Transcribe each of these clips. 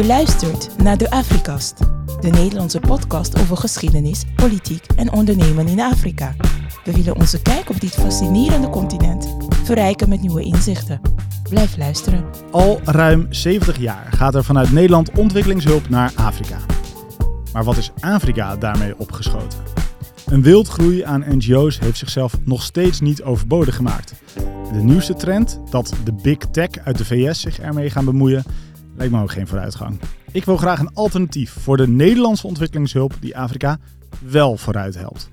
Je luistert naar de Afrikast, de Nederlandse podcast over geschiedenis, politiek en ondernemen in Afrika. We willen onze kijk op dit fascinerende continent verrijken met nieuwe inzichten. Blijf luisteren. Al ruim 70 jaar gaat er vanuit Nederland ontwikkelingshulp naar Afrika. Maar wat is Afrika daarmee opgeschoten? Een wildgroei aan NGO's heeft zichzelf nog steeds niet overbodig gemaakt. De nieuwste trend, dat de big tech uit de VS zich ermee gaan bemoeien, lijkt me ook geen vooruitgang. Ik wil graag een alternatief voor de Nederlandse ontwikkelingshulp die Afrika wel vooruit helpt.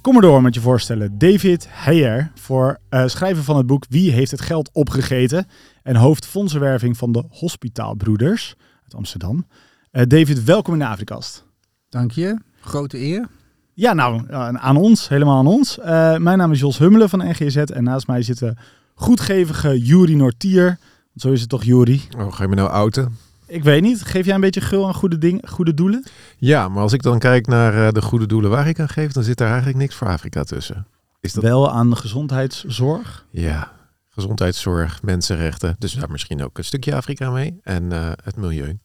Kom maar door met je voorstellen. David Heyer, voor uh, schrijver van het boek Wie heeft het geld opgegeten? En hoofd fondsenwerving van de Hospitaalbroeders uit Amsterdam. Uh, David, welkom in de Afrikast. Dank je, grote eer. Ja, nou, aan ons, helemaal aan ons. Uh, mijn naam is Jos Hummelen van NGZ en naast mij zit de goedgevige Juri Nortier. Zo is het toch, Juri? Oh, ga je me nou outen? Ik weet niet. Geef jij een beetje gul aan goede, ding, goede doelen? Ja, maar als ik dan kijk naar uh, de goede doelen waar ik aan geef, dan zit er eigenlijk niks voor Afrika tussen. Is dat... Wel aan de gezondheidszorg? Ja, gezondheidszorg, mensenrechten. Dus daar misschien ook een stukje Afrika mee. En uh, het milieu.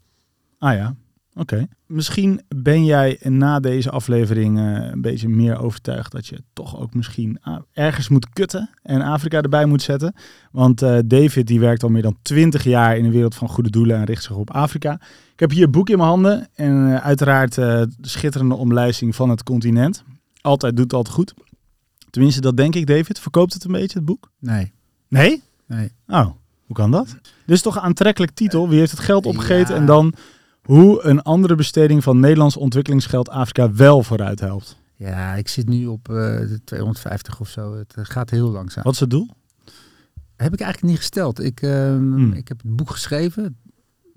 Ah ja, Oké. Misschien ben jij na deze aflevering uh, een beetje meer overtuigd dat je toch ook misschien ergens moet kutten en Afrika erbij moet zetten. Want uh, David die werkt al meer dan 20 jaar in een wereld van goede doelen en richt zich op Afrika. Ik heb hier een boek in mijn handen en uh, uiteraard de schitterende omlijsting van het continent. Altijd doet het altijd goed. Tenminste, dat denk ik, David. Verkoopt het een beetje, het boek? Nee. Nee? Nee. Oh, hoe kan dat? Dus toch een aantrekkelijk titel. Wie heeft het geld opgegeten ja. en dan hoe een andere besteding van Nederlands ontwikkelingsgeld Afrika wel vooruit helpt. Ja, ik zit nu op uh, de 250 of zo. Het gaat heel langzaam. Wat is het doel? Heb ik eigenlijk niet gesteld. Ik, uh, hmm. ik heb het boek geschreven.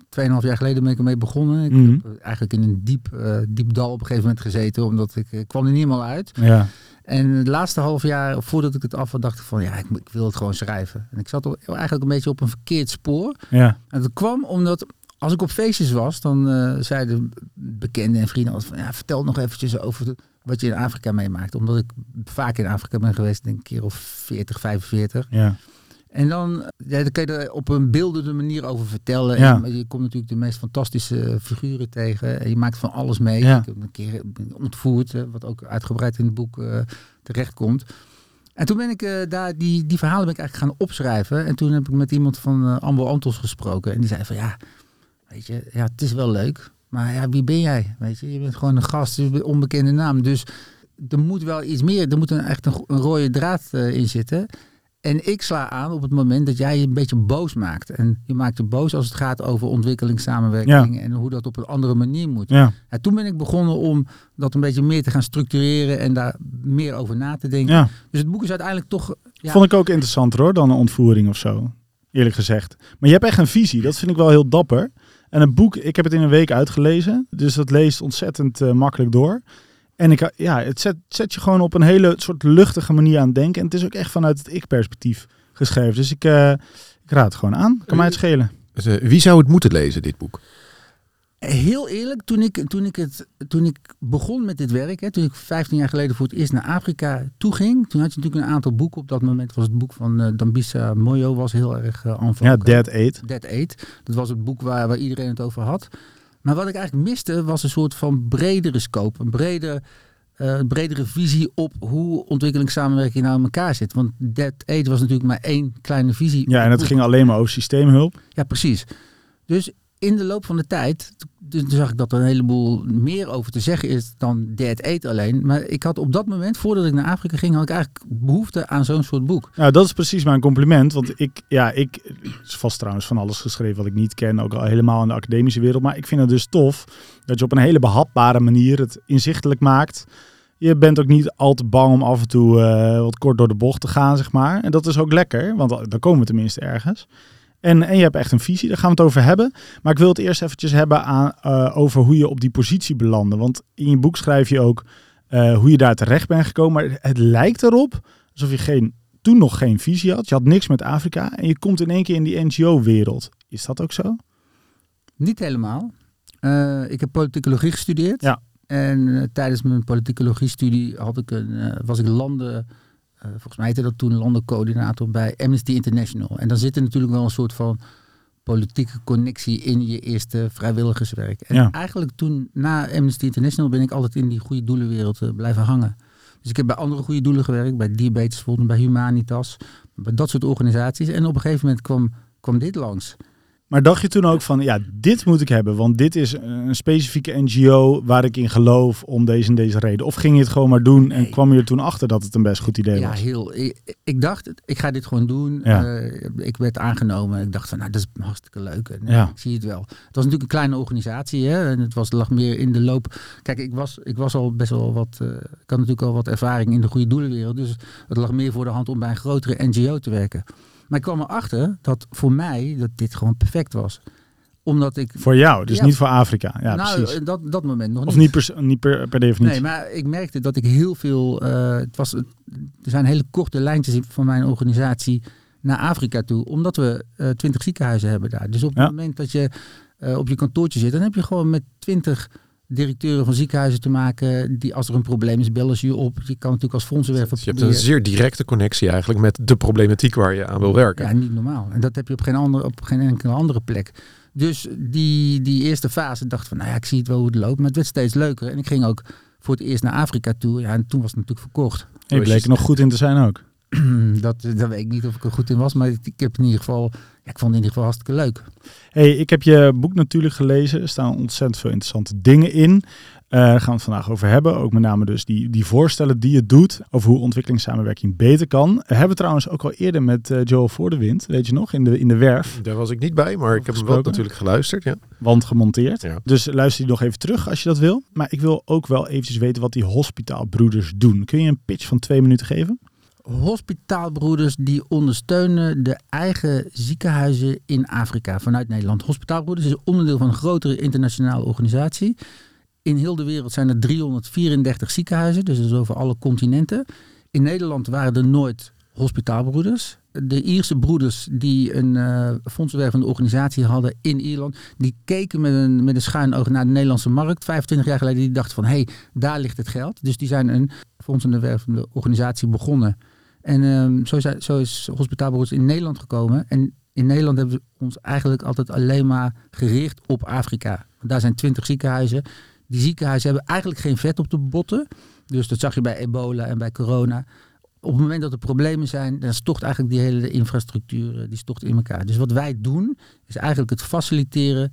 Tweeënhalf jaar geleden ben ik ermee begonnen. Ik hmm. heb eigenlijk in een diep, uh, diep dal op een gegeven moment gezeten. Omdat ik, ik kwam er niet helemaal uit. Ja. En het laatste half jaar, voordat ik het af had, dacht ik van ja, ik, ik wil het gewoon schrijven. En ik zat eigenlijk een beetje op een verkeerd spoor. Ja. En dat kwam omdat als ik op feestjes was, dan uh, zeiden bekenden en vrienden altijd van ja, vertel nog eventjes over wat je in Afrika meemaakt. Omdat ik vaak in Afrika ben geweest, denk ik een keer of 40, 45. Ja. En dan, ja, dan kun je er op een beeldende manier over vertellen. Ja. En je komt natuurlijk de meest fantastische figuren tegen. En je maakt van alles mee. Ja. Ik heb een keer ontvoerd, wat ook uitgebreid in het boek uh, terechtkomt. En toen ben ik uh, daar, die, die verhalen ben ik eigenlijk gaan opschrijven. En toen heb ik met iemand van uh, Ambo Antos gesproken. En die zei van ja, Weet je, ja, het is wel leuk. Maar ja, wie ben jij? Weet je, je bent gewoon een gast, een onbekende naam. Dus er moet wel iets meer, er moet een, echt een, een rode draad uh, in zitten. En ik sla aan op het moment dat jij je een beetje boos maakt. En je maakt je boos als het gaat over ontwikkelingssamenwerking ja. en hoe dat op een andere manier moet. Ja. En toen ben ik begonnen om dat een beetje meer te gaan structureren en daar meer over na te denken. Ja. Dus het boek is uiteindelijk toch. Ja, Vond ik ook interessanter hoor, dan een ontvoering of zo. Eerlijk gezegd. Maar je hebt echt een visie, dat vind ik wel heel dapper. En een boek, ik heb het in een week uitgelezen. Dus dat leest ontzettend uh, makkelijk door. En ik, ja, het zet, zet je gewoon op een hele soort luchtige manier aan het denken. En het is ook echt vanuit het ik-perspectief geschreven. Dus ik, uh, ik raad het gewoon aan. Kan mij het schelen. Wie zou het moeten lezen, dit boek? Heel eerlijk, toen ik, toen ik, het, toen ik begon met dit werk, hè, toen ik 15 jaar geleden voor het eerst naar Afrika toe ging, toen had je natuurlijk een aantal boeken. Op dat moment was het boek van uh, Dambisa Moyo was heel erg uh, Ja, Dead Eight. Dead Eight. Dat was het boek waar, waar iedereen het over had. Maar wat ik eigenlijk miste was een soort van bredere scope, een brede, uh, bredere visie op hoe ontwikkelingssamenwerking nou in elkaar zit. Want Dead Eight was natuurlijk maar één kleine visie. Ja, en het ging alleen maar over systeemhulp. Ja, precies. Dus in de loop van de tijd, toen zag ik dat er een heleboel meer over te zeggen is dan Dead Eight alleen. Maar ik had op dat moment, voordat ik naar Afrika ging, had ik eigenlijk behoefte aan zo'n soort boek. Nou, dat is precies mijn compliment. Want ik, ja, ik, is vast trouwens van alles geschreven wat ik niet ken, ook al helemaal in de academische wereld. Maar ik vind het dus tof dat je op een hele behapbare manier het inzichtelijk maakt. Je bent ook niet al te bang om af en toe uh, wat kort door de bocht te gaan, zeg maar. En dat is ook lekker, want dan komen we tenminste ergens. En, en je hebt echt een visie, daar gaan we het over hebben. Maar ik wil het eerst eventjes hebben aan, uh, over hoe je op die positie belandde. Want in je boek schrijf je ook uh, hoe je daar terecht bent gekomen. Maar het lijkt erop alsof je geen, toen nog geen visie had. Je had niks met Afrika en je komt in één keer in die NGO-wereld. Is dat ook zo? Niet helemaal. Uh, ik heb politicologie gestudeerd. Ja. En tijdens mijn politicologie-studie had ik een, was ik landen... Uh, volgens mij heette dat toen landencoördinator bij Amnesty International. En dan zit er natuurlijk wel een soort van politieke connectie in je eerste vrijwilligerswerk. En Ja. eigenlijk toen, na Amnesty International, ben ik altijd in die goede doelenwereld eh, blijven hangen. Dus ik heb bij andere goede doelen gewerkt, bij Diabetes bij Humanitas, bij dat soort organisaties. En op een gegeven moment kwam, kwam dit langs. Maar dacht je toen ook van, ja, dit moet ik hebben, want dit is een specifieke NGO waar ik in geloof om deze en deze reden? Of ging je het gewoon maar doen en Nee. kwam je er toen achter dat het een best goed idee Ja, was? heel. Ik, ik dacht, ik ga dit gewoon doen. Ja. Eh, ik werd aangenomen. Ik dacht van, nou, dat is hartstikke leuk. En, Ja. Ik zie het wel. Het was natuurlijk een kleine organisatie. Hè? En het was, lag meer in de loop. Kijk, ik was, ik was al best wel wat. eh, ik had natuurlijk al wat ervaring in de goede doelenwereld. Dus het lag meer voor de hand om bij een grotere NGO te werken. Maar ik kwam erachter dat voor mij dat dit gewoon perfect was. Omdat ik. Voor jou, dus Ja. niet voor Afrika. Ja, nou, precies. dat, dat moment nog Of niet per, niet per, per definitie. Nee, maar ik merkte dat ik heel veel. eh, het was, er zijn hele korte lijntjes van mijn organisatie naar Afrika toe, omdat we eh, twintig ziekenhuizen hebben daar. Dus op Ja. het moment dat je eh, op je kantoortje zit, dan heb je gewoon met twintig directeuren van ziekenhuizen te maken. Die als er een probleem is, bellen ze je op. Je kan natuurlijk als fondsenwerver Dus je hebt een zeer directe connectie eigenlijk met de problematiek waar je aan wil werken. Ja, niet normaal. En dat heb je op geen, andere, op geen enkele andere plek. Dus die, die eerste fase dacht van, nou ja, ik zie het wel hoe het loopt. Maar het werd steeds leuker. En ik ging ook voor het eerst naar Afrika toe. Ja, en toen was het natuurlijk verkocht. je bleek er nog goed in te zijn ook. dat, dat weet ik niet of ik er goed in was. Maar ik, ik heb in ieder geval, ik vond het in ieder geval hartstikke leuk. Hey, ik heb je boek natuurlijk gelezen. Er staan ontzettend veel interessante dingen in. Eh, daar gaan we het vandaag over hebben. Ook met name dus die, die voorstellen die je doet over hoe ontwikkelingssamenwerking beter kan. We hebben trouwens ook al eerder met eh, Joel voor de wind, weet je nog, in de, in de werf, Daar was ik niet bij, maar ik heb hem wel natuurlijk geluisterd. Ja. wand gemonteerd. Ja. Dus luister die nog even terug als je dat wil. Maar ik wil ook wel eventjes weten wat die hospitaalbroeders doen. Kun je een pitch van twee minuten geven? Hospitaalbroeders die ondersteunen de eigen ziekenhuizen in Afrika vanuit Nederland. Hospitaalbroeders is onderdeel van een grotere internationale organisatie. In heel de wereld zijn er 334 ziekenhuizen, dus over alle continenten. In Nederland waren er nooit hospitaalbroeders. De Ierse broeders die een uh, fondsenwervende organisatie hadden in Ierland, die keken met een, met een schuin oog naar de Nederlandse markt. 25 jaar geleden die dachten van, hé, hey, daar ligt het geld. Dus die zijn een fondsenwervende organisatie begonnen. En um, zo, is, zo is Hospitaalbroeders in Nederland gekomen. En in Nederland hebben we ons eigenlijk altijd alleen maar gericht op Afrika. Daar zijn 20 ziekenhuizen. Die ziekenhuizen hebben eigenlijk geen vet op de botten. Dus dat zag je bij ebola en bij corona. Op het moment dat er problemen zijn, dan stort eigenlijk die hele infrastructuur die stort in elkaar. Dus wat wij doen, is eigenlijk het faciliteren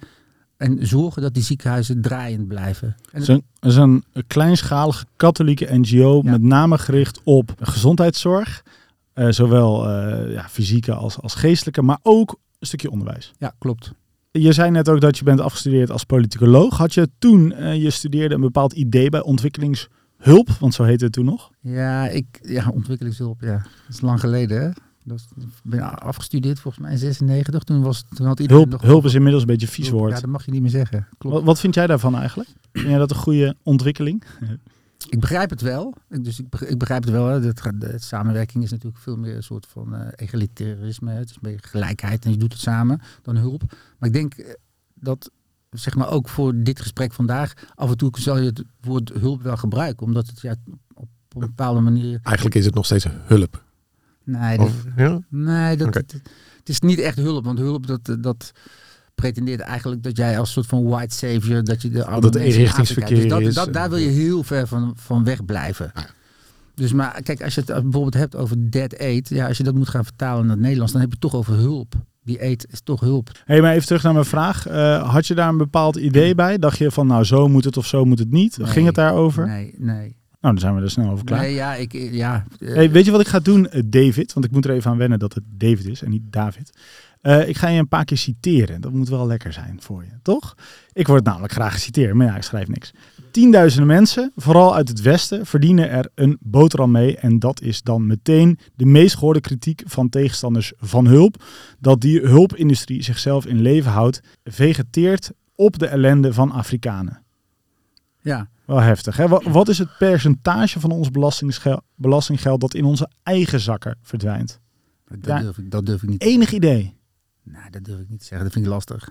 en zorgen dat die ziekenhuizen draaiend blijven. Het is een, is een kleinschalige katholieke NGO, ja. met name gericht op gezondheidszorg. Uh, zowel uh, ja, fysieke als, als geestelijke, maar ook een stukje onderwijs. Ja, klopt. Je zei net ook dat je bent afgestudeerd als politicoloog. Had je toen uh, je studeerde een bepaald idee bij ontwikkelingshulp? Want zo heette het toen nog. Ja, ik, ja ontwikkelingshulp, ja. Dat is lang geleden, hè? Dat ben afgestudeerd volgens mij in 96. Toen, was, toen had iedereen hulp, nog hulp is inmiddels een beetje een vies woord. Ja, dat mag je niet meer zeggen. Klopt. Wat, wat vind jij daarvan eigenlijk? Vind jij dat een goede ontwikkeling? Ik begrijp het wel. Dus ik begrijp, ik begrijp het wel. Hè. De, de, de, samenwerking is natuurlijk veel meer een soort van uh, egalitarisme. Het is meer gelijkheid en je doet het samen dan hulp. Maar ik denk dat, zeg maar ook voor dit gesprek vandaag, af en toe zal je het woord hulp wel gebruiken. Omdat het ja, op, op een bepaalde manier... Eigenlijk is het nog steeds hulp. Nee, dat, of, ja? nee dat, okay. het, het is niet echt hulp. Want hulp, dat... dat pretendeert eigenlijk dat jij als soort van white savior, dat je de dat het eenrichtingsverkeer dus dat, is. Dat, daar wil je heel ver van, van weg blijven. Ja. Dus maar kijk, als je het bijvoorbeeld hebt over dead aid, ja, als je dat moet gaan vertalen naar het Nederlands, dan heb je het toch over hulp. Die aid is toch hulp. Hé, hey, maar even terug naar mijn vraag. Uh, had je daar een bepaald idee bij? Dacht je van, nou, zo moet het of zo moet het niet? Nee, Ging het daarover? Nee, nee. Nou, dan zijn we er snel over klaar. Nee, ja, ik, ja. Uh, hey, weet je wat ik ga doen, uh, David? Want ik moet er even aan wennen dat het David is en niet David. Uh, ik ga je een paar keer citeren. Dat moet wel lekker zijn voor je, toch? Ik word namelijk graag geciteerd, maar ja, ik schrijf niks. Tienduizenden mensen, vooral uit het Westen, verdienen er een boterham mee. En dat is dan meteen de meest gehoorde kritiek van tegenstanders van hulp. Dat die hulpindustrie zichzelf in leven houdt, vegeteert op de ellende van Afrikanen. Ja. Wel heftig. Hè? Wat, wat is het percentage van ons belastinggeld dat in onze eigen zakken verdwijnt? Dat, ja. durf, ik, dat durf ik niet. Enig idee? Nou, dat durf ik niet te zeggen. Dat vind ik lastig.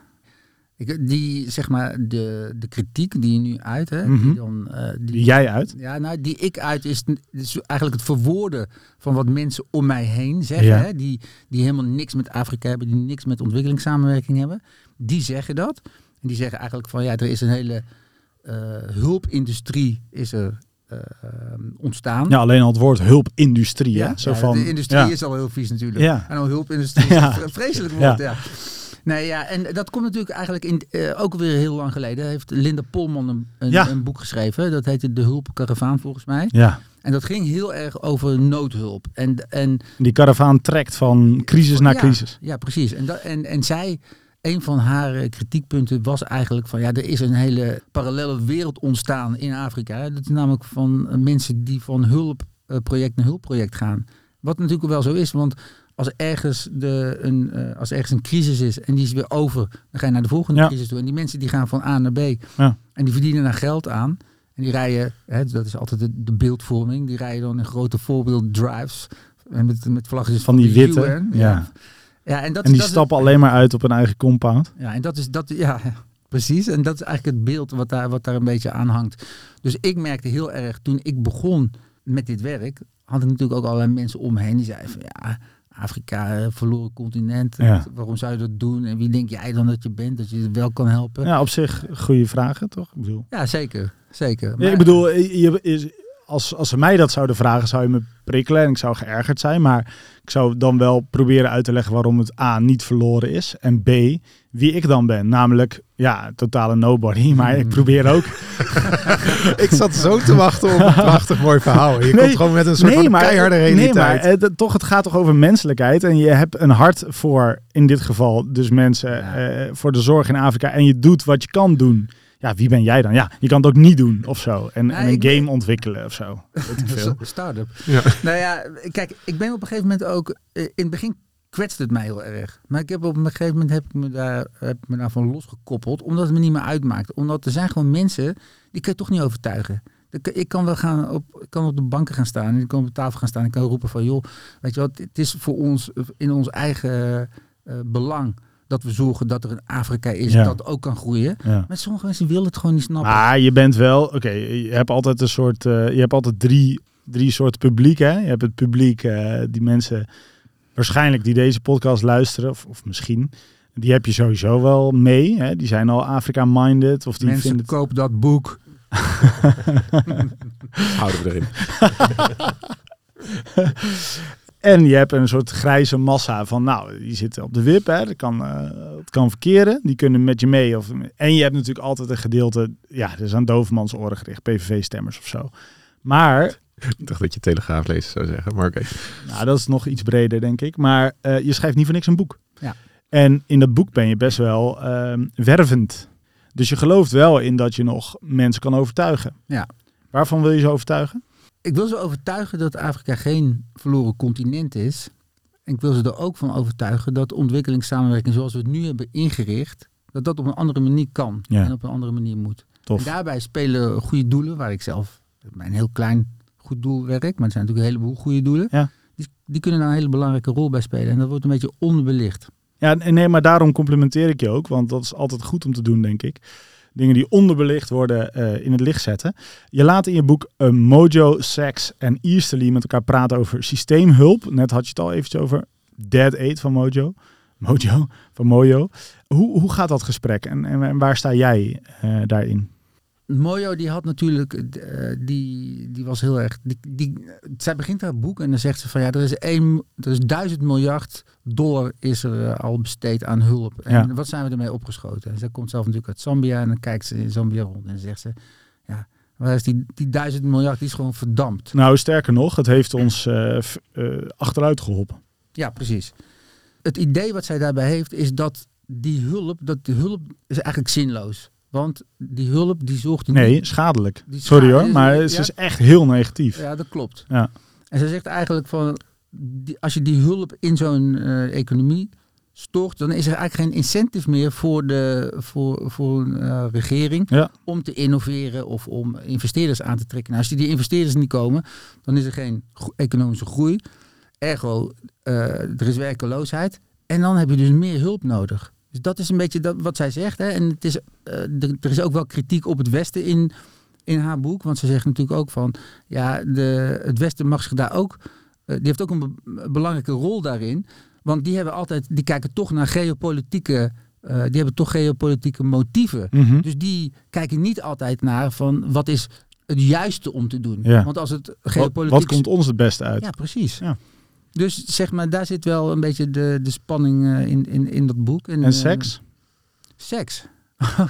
Ik, die, zeg maar, de, de kritiek die je nu uit, hè, Mhm. die dan... eh, die, Die jij uit? Ja, nou, die ik uit is, is eigenlijk het verwoorden van wat mensen om mij heen zeggen. Ja. Hè, die, die helemaal niks met Afrika hebben, die niks met ontwikkelingssamenwerking hebben. Die zeggen dat. En die zeggen eigenlijk van ja, er is een hele hulpindustrie is er eh, ontstaan. Ja, alleen al het woord hulpindustrie. hè? Zo ja, van, de industrie ja. is al heel vies natuurlijk. Ja. En al hulpindustrie is Ja. een vreselijk woord. Ja. Ja. Nee, ja, en dat komt natuurlijk eigenlijk in, eh, ook weer heel lang geleden. Heeft Linda Polman een, een, Ja. een boek geschreven. Dat heette De Hulpkaravaan volgens mij. Ja, En dat ging heel erg over noodhulp. En, en die karavaan trekt van crisis naar ja, crisis. Ja, precies. En, dat, en, en zij, een van haar eh, kritiekpunten was eigenlijk van ja, er is een hele parallele wereld ontstaan in Afrika. Dat is namelijk van eh, mensen die van hulpproject naar hulpproject gaan. Wat natuurlijk wel zo is, want als ergens, de, een, eh, als ergens een crisis is en die is weer over, dan ga je naar de volgende Ja. crisis toe. En die mensen die gaan van A naar B Ja. en die verdienen daar geld aan. En die rijden, hè, dat is altijd de, de beeldvorming, die rijden dan in grote voorbeeld drives. En met, met vlaggetjes Van die witte. UN. Ja. Ja, en dat, En die dat is- stappen alleen maar uit op een eigen compound. ja, en dat is dat, ja, precies. En dat is eigenlijk het beeld wat daar, wat daar een beetje aan hangt. Dus ik merkte heel erg toen ik begon met dit werk, had ik natuurlijk ook allerlei mensen om me heen die zeiden van ja, Afrika, eh, verloren continent, Ja. waarom zou je dat doen? En wie denk jij dan dat je bent, dat je het wel kan helpen? Ja, Ja, op zich goede vragen, toch? Ik bedoel, zeker, zeker. Ja, Maar- ik bedoel je, is, als, als ze mij dat zouden vragen, zou je me prikkelen en ik zou geërgerd zijn. Maar ik zou dan wel proberen uit te leggen waarom het A niet verloren is. En B, wie ik dan ben. Namelijk, ja, totale nobody. Maar ik probeer ook... Ik zat zo te wachten op een prachtig mooi verhaal. Je Nee, komt gewoon met een soort van keiharde Nee, realiteit. maar eh, dat- toch, het gaat toch over menselijkheid. En je hebt een hart voor, in dit geval, dus mensen, Ja. eh, voor de zorg in Afrika. En je doet wat je kan doen. Ja, wie ben jij dan? Ja, je kan het ook niet doen of zo. En, en een ben- game ontwikkelen of zo. Weet ik veel. Start-up. Ja. Nou ja, kijk, ik ben op een gegeven moment ook. eh, In het begin kwetste het mij heel erg. Maar ik heb op een gegeven moment heb ik me, daar, heb ik me daarvan losgekoppeld. Omdat het me niet meer uitmaakt. Omdat er zijn gewoon mensen, die kun je toch niet overtuigen. Ik ik kan wel gaan op, ik kan op de banken gaan staan. En ik kan op de tafel gaan staan. En ik kan roepen van joh, weet je wat, het is voor ons in ons eigen eh, belang. Dat we zorgen dat er een Afrika is Ja. dat ook kan groeien. Ja. Maar sommige mensen willen het gewoon niet snappen. Maar je bent wel, oké, je hebt altijd een soort, eh, je hebt altijd drie, drie soorten publiek. Hè? Je hebt het publiek, eh, die mensen waarschijnlijk die deze podcast luisteren, of, of misschien, die heb je sowieso wel mee. Hè? Die zijn al Afrika-minded, of die mensen vinden het... koop dat boek. Houden we erin. En je hebt een soort grijze massa van, nou, die zitten op de wip, hè? Dat kan, eh, het kan verkeren, die kunnen met je mee. Of, en je hebt natuurlijk altijd een gedeelte, ja, dat is aan dovermans oren gericht, PVV-stemmers of zo. Maar Ik dacht dat je Telegraaf leest zou zeggen, maar oké. Nou, dat is nog iets breder, denk ik. Maar eh, je schrijft niet voor niks een boek. Ja. En in dat boek ben je best wel ehm, wervend. Dus je gelooft wel in dat je nog mensen kan overtuigen. Ja. Waarvan wil je ze overtuigen? Ik wil ze overtuigen dat Afrika geen verloren continent is. En ik wil ze er ook van overtuigen dat ontwikkelingssamenwerking zoals we het nu hebben ingericht, dat dat op een andere manier kan Ja. en op een andere manier moet. Tof. En daarbij spelen goede doelen, waar ik zelf bij een heel klein goed doel werk, maar er zijn natuurlijk een heleboel goede doelen. Ja. Die, die kunnen daar een hele belangrijke rol bij spelen. En dat wordt een beetje onderbelicht. Ja, en nee, maar daarom complimenteer ik je ook. Want dat is altijd goed om te doen, denk ik. Dingen die onderbelicht worden eh, in het licht zetten. Je laat in je boek eh, Mojo, Sex en Easterly met elkaar praten over systeemhulp. Net had je het al eventjes over Dead Aid van Mojo. Mojo, van Mojo. Hoe, hoe gaat dat gesprek en, en, en waar sta jij eh, daarin? Mojo die had natuurlijk, eh, die, die was heel erg, die, die, zij begint haar boek en dan zegt ze van ja, er is, één, er is duizend miljard dollar is er eh, al besteed aan hulp. En Ja. wat zijn we ermee opgeschoten? En zij komt zelf natuurlijk uit Zambia en dan kijkt ze in Zambia rond en zegt ze, ja, waar is die, die duizend miljard, die is gewoon verdampt. Nou, sterker nog, het heeft ons eh, achteruit geholpen. Ja, precies. Het idee wat zij daarbij heeft is dat die hulp, dat die hulp is eigenlijk zinloos. Want die hulp die zorgt er Nee, niet- schadelijk. Die Sorry hoor, maar het is echt heel negatief. Ja, dat klopt. Ja. En ze zegt eigenlijk van, die, als je die hulp in zo'n eh, economie stort, dan is er eigenlijk geen incentive meer voor, de, voor, voor een eh, regering Ja. om te innoveren of om investeerders aan te trekken. Nou, als die investeerders niet komen, dan is er geen gro- economische groei. Ergo, eh, er is werkeloosheid. En dan heb je dus meer hulp nodig. Dus dat is een beetje dat, wat zij zegt. Hè. En het is, eh, er, er is ook wel kritiek op het Westen in, in haar boek. Want ze zegt natuurlijk ook van, ja, de, het Westen mag zich daar ook, eh, die heeft ook een be- belangrijke rol daarin. Want die hebben altijd, die kijken toch naar geopolitieke, eh, die hebben toch geopolitieke motieven. Mhm. Dus die kijken niet altijd naar van wat is het juiste om te doen. Ja. Want als het Wat, geopolitiek... wat komt ons het beste uit? Ja, precies. Ja. Dus zeg maar, daar zit wel een beetje de, de spanning eh, in, in, in dat boek. En eh, seks? Seks. Oh,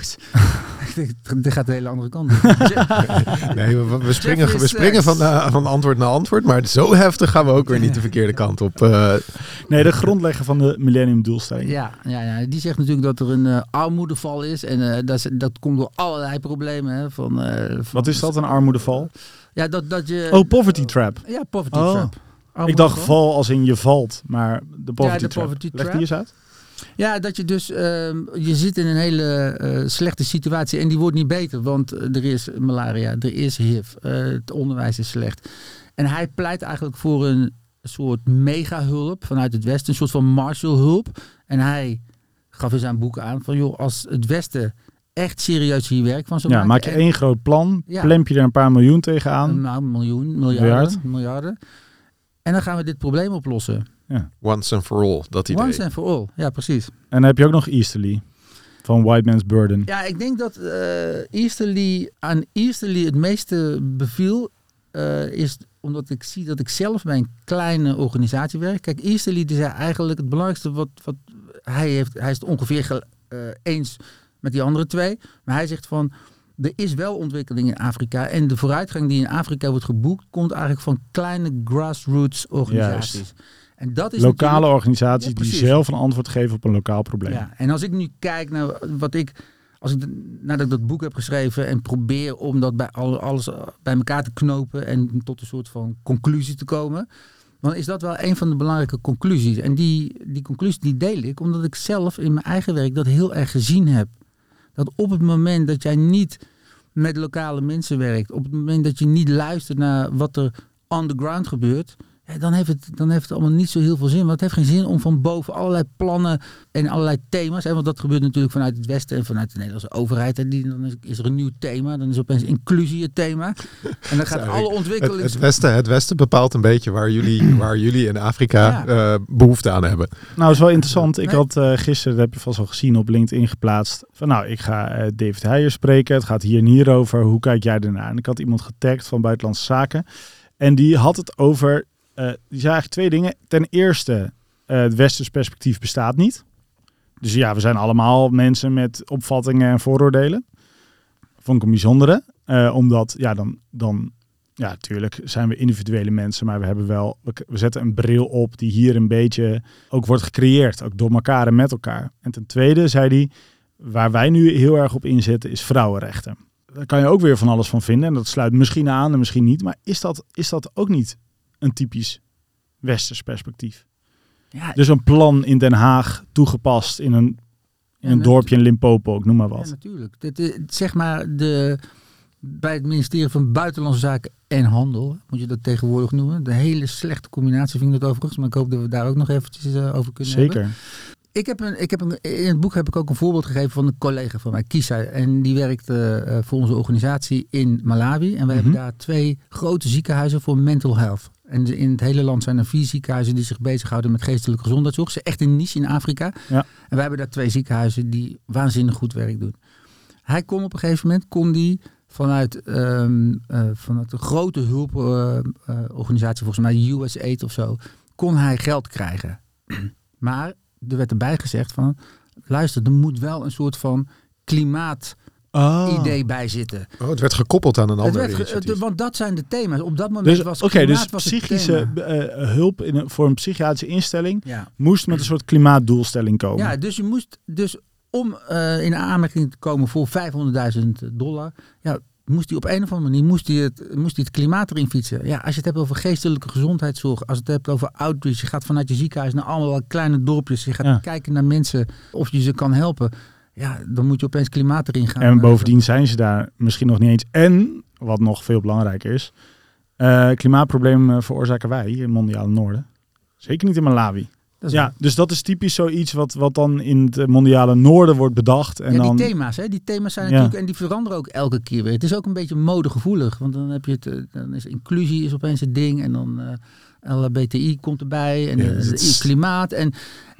Dit gaat de hele andere kant op. Nee, we, we springen, we springen Sachs. van, eh, van antwoord naar antwoord. Maar zo heftig gaan we ook weer niet de verkeerde kant op. eh. Nee, de grondlegger van de millennium doelstelling. ja, ja, ja, die zegt natuurlijk dat er een eh, armoedeval is. En eh, dat, dat komt door allerlei problemen. Hè, van, eh, van- Wat is dat, een armoedeval? Ja, dat, dat je... Oh, poverty trap. Ja, poverty Oh. trap. Ik dacht val als in je valt, maar de poverty de trap. poverty Leg trap. die eens uit. Ja, dat je dus, ehm, je zit in een hele eh, slechte situatie en die wordt niet beter, want eh, er is malaria, er is HIV, eh, het onderwijs is slecht. En hij pleit eigenlijk voor een soort mega-hulp vanuit het Westen, een soort van Marshall-hulp. En hij gaf in zijn boek aan van, joh, als het Westen echt serieus hier werk van zou Ja, maken... maak je en- één groot plan, Ja. plemp je er een paar miljoen tegenaan. Nou, miljoen, miljarden, Miljard. miljarden. En dan gaan we dit probleem oplossen. Once and for all, dat idee. Once and for all. Ja, precies. En dan heb je ook nog Easterly van White Man's Burden. Ja, ik denk dat eh Easterly aan Easterly het meeste beviel. eh, is omdat ik zie dat ik zelf bij een kleine organisatie werk. Kijk, Easterly die zei eigenlijk het belangrijkste wat, wat hij heeft. Hij is het ongeveer ge- eh, eens met die andere twee. Maar hij zegt van. Er is wel ontwikkeling in Afrika. En de vooruitgang die in Afrika wordt geboekt, komt eigenlijk van kleine grassroots organisaties. En dat is Lokale organisaties Ja, die zelf een antwoord geven op een lokaal probleem. ja, en als ik nu kijk naar wat ik, als ik nadat ik dat boek heb geschreven en probeer om dat bij al- alles eh, bij elkaar te knopen en tot een soort van conclusie te komen, dan is dat wel een van de belangrijke conclusies. En die, die conclusie die deel ik omdat ik zelf in mijn eigen werk dat heel erg gezien heb. Dat op het moment dat jij niet met lokale mensen werkt, op het moment dat je niet luistert naar wat er on the ground gebeurt, dan, heeft het, dan heeft het allemaal niet zo heel veel zin. Want het heeft geen zin om van boven allerlei plannen en allerlei thema's. Hè, want dat gebeurt natuurlijk vanuit het Westen en vanuit de Nederlandse overheid. En die, dan is, is er een nieuw thema. Dan is opeens inclusie het thema. En dan gaat Sorry. alle Het, ontwikkelings... het, westen, het Westen bepaalt een beetje waar jullie, waar jullie in Afrika Ja. eh, behoefte aan hebben. Nou, is wel interessant. Ik had eh, gisteren, dat heb je vast al gezien, op LinkedIn geplaatst. Van nou, ik ga eh, David Heijer spreken. Het gaat hier en hier over. Hoe kijk jij ernaar? En ik had iemand getagd van Buitenlandse Zaken. En die had het over, eh, die zei twee dingen. Ten eerste, eh, het westers perspectief bestaat niet. Dus ja, we zijn allemaal mensen met opvattingen en vooroordelen. Vond ik een bijzondere. Eh, omdat, ja, dan, dan, ja, natuurlijk zijn we individuele mensen, maar we hebben wel, we, we zetten een bril op die hier een beetje ook wordt gecreëerd, ook door elkaar en met elkaar. En ten tweede zei hij, waar wij nu heel erg op inzetten, is vrouwenrechten. Daar kan je ook weer van alles van vinden en dat sluit misschien aan en misschien niet, maar is dat, is dat ook niet een typisch westers perspectief? ja, Dus een plan in Den Haag toegepast in een, in een dorpje in Limpopo, ik noem maar ja, wat. natuurlijk. Dit, is, zeg maar, de, bij het ministerie van Buitenlandse Zaken en Handel, moet je dat tegenwoordig noemen. De hele slechte combinatie vind ik dat overigens. Maar ik hoop dat we daar ook nog eventjes eh, over kunnen hebben. Zeker. Ik heb een, ik heb een, in het boek heb ik ook een voorbeeld gegeven van een collega van mij, Kisa. En die werkt eh, eh, voor onze organisatie in Malawi. En wij hebben Mhm. daar twee grote ziekenhuizen voor mental health. En in het hele land zijn er vier ziekenhuizen die zich bezighouden met geestelijke gezondheidszorg. Ze is echt een niche in Afrika. Ja. En wij hebben daar twee ziekenhuizen die waanzinnig goed werk doen. Hij kon op een gegeven moment, kon die vanuit, ehm, eh, vanuit een grote hulporganisatie, volgens mij USAID of zo, kon hij geld krijgen. Maar er werd erbij gezegd van, luister, er moet wel een soort van klimaat-idee Oh. bij zitten. Oh, het werd gekoppeld aan een Het ander werd ge- initiatief. het- want dat zijn de thema's. Op dat moment Dus, was oké, klimaat dus was het psychische thema. eh, hulp in een, voor een psychiatrische instelling Ja. moest met een soort klimaatdoelstelling komen. ja, dus je moest dus om eh, in aanmerking te komen voor 500.000 dollar, ja, moest hij op een of andere manier moest hij het, moest hij het klimaat erin fietsen. Ja, als je het hebt over geestelijke gezondheidszorg, als je het hebt over outreach, je gaat vanuit je ziekenhuis naar allemaal kleine dorpjes, je gaat Ja. kijken naar mensen of je ze kan helpen. Ja, dan moet je opeens klimaat erin gaan. En eh, bovendien zijn ze daar misschien nog niet eens. En, wat nog veel belangrijker is, eh klimaatproblemen veroorzaken wij in het mondiale noorden. Zeker niet in Malawi. Ja, dus dat is typisch zoiets wat, wat dan in het mondiale noorden wordt bedacht. En ja, dan, die thema's, hè, die thema's zijn Ja. natuurlijk en die veranderen ook elke keer weer. Het is ook een beetje modegevoelig, want dan heb je het, eh, dan is inclusie is opeens het ding en dan eh LHBTI komt erbij en Ja, het klimaat en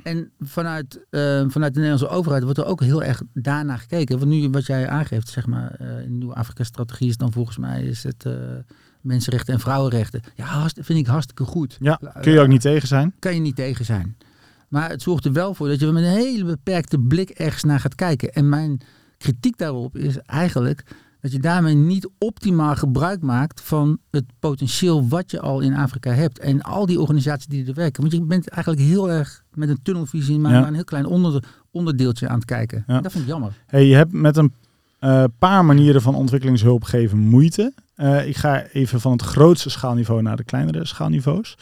en vanuit, eh, vanuit de Nederlandse overheid wordt er ook heel erg daarnaar gekeken. Want nu wat jij aangeeft, zeg maar, eh, in de nieuwe Afrika-strategie is dan volgens mij is het eh, mensenrechten en vrouwenrechten. Ja, vind ik hartstikke goed. ja, kun je ook niet tegen zijn. kan je niet tegen zijn. Maar het zorgt er wel voor dat je met een hele beperkte blik ergens naar gaat kijken. En mijn kritiek daarop is eigenlijk dat je daarmee niet optimaal gebruik maakt van het potentieel wat je al in Afrika hebt. En al die organisaties die er werken. Want je bent eigenlijk heel erg met een tunnelvisie maar Ja. een heel klein onder, onderdeeltje aan het kijken. Ja. Dat vind ik jammer. Hey, je hebt met een eh, paar manieren van ontwikkelingshulp geven moeite. Eh, ik ga even van het grootste schaalniveau naar de kleinere schaalniveaus.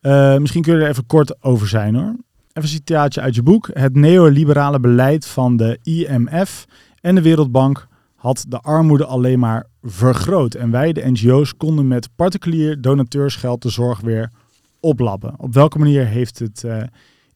Eh, misschien kun je er even kort over zijn hoor. Even een citaatje uit je boek. Het neoliberale beleid van de IMF en de Wereldbank had de armoede alleen maar vergroot. En wij, de NGO's, konden met particulier donateursgeld de zorg weer oplappen. Op welke manier heeft het eh,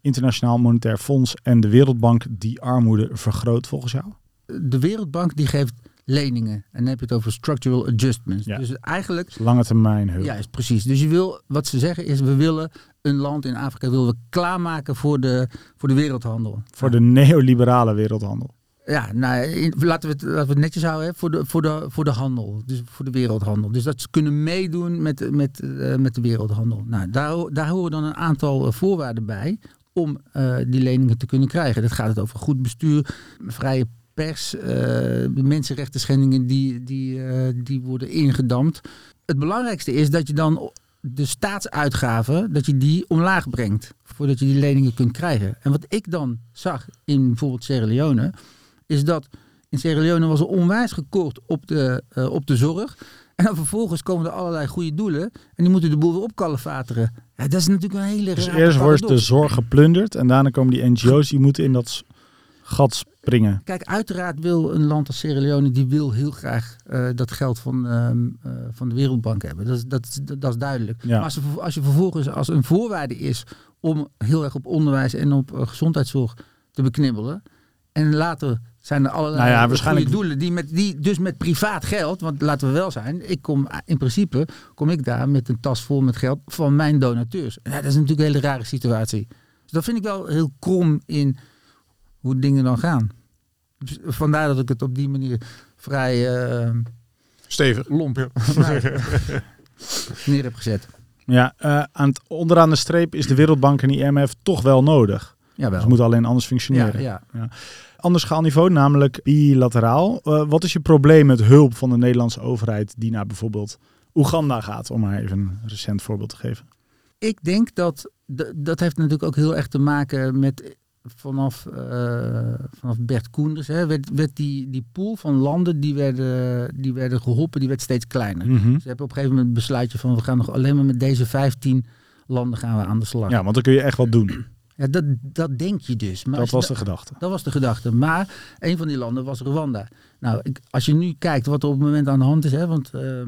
Internationaal Monetair Fonds en de Wereldbank die armoede vergroot volgens jou? De Wereldbank die geeft leningen. En dan heb je het over structural adjustments. Ja. Dus eigenlijk Lange termijn hulp. Juist, precies. Dus je wil, wat ze zeggen is, we willen een land in Afrika willen we klaarmaken voor de, voor de wereldhandel. Voor de neoliberale wereldhandel. Ja, nou, laten, we het, laten we netjes houden, hè, voor, de, voor, de, voor de handel. Dus voor de wereldhandel. Dus dat ze kunnen meedoen met, met, eh, met de wereldhandel. Nou, daar, daar horen dan een aantal eh, voorwaarden bij om eh, die leningen te kunnen krijgen. Dat gaat het over goed bestuur, vrije pers, eh mensenrechten schendingen die, die, die worden ingedampt. Het belangrijkste is dat je dan de staatsuitgaven, dat je die omlaag brengt. Voordat je die leningen kunt krijgen. En wat ik dan zag in bijvoorbeeld Sierra Leone, is dat in Sierra Leone was er onwijs gekort op de, eh, op de zorg. En dan vervolgens komen er allerlei goede doelen. En die moeten de boel weer. Ja, dat is natuurlijk een hele Dus eerst wordt de zorg geplunderd en daarna komen die NGO's die moeten in dat gat springen. Kijk, uiteraard wil een land als Sierra Leone, die wil heel graag eh, dat geld van, ehm, eh, van de Wereldbank hebben. Dat is, dat dat is duidelijk. Ja. Maar als, er je vervolgens als een voorwaarde is om heel erg op onderwijs en op gezondheidszorg te beknibbelen. En later zijn er allerlei Nou ja, goede waarschijnlijk- doelen die, met, die dus met privaat geld, want laten we wel zijn, ik kom in principe kom ik daar met een tas vol met geld van mijn donateurs. En ja, dat is natuurlijk een hele rare situatie. Dus dat vind ik wel heel krom in hoe dingen dan gaan. Dus vandaar dat ik het op die manier vrij eh, Stevig. lomp neer heb gezet. Ja, eh, aan het, onderaan de streep is de Wereldbank en IMF toch wel nodig. Jawel. Ze moeten alleen anders functioneren. ja, ja. Ander schaalniveau, namelijk bilateraal. Eh, wat is je probleem met hulp van de Nederlandse overheid die naar bijvoorbeeld Oeganda gaat, om maar even een recent voorbeeld te geven? Ik denk dat dat heeft natuurlijk ook heel erg te maken met vanaf, eh, vanaf Bert Koenders. Hè, werd, werd die, die pool van landen die werden, die werden geholpen, die werd steeds kleiner. Mhm. Ze hebben op een gegeven moment een besluitje van we gaan nog alleen maar met deze 15 landen gaan we aan de slag. Ja, want dan kun je echt wat doen. Ja, dat, dat denk je dus. Maar Dat was de gedachte. Dat was de gedachte. Maar een van die landen was Rwanda. Nou, ik, als je nu kijkt wat er op het moment aan de hand is, hè, want eh,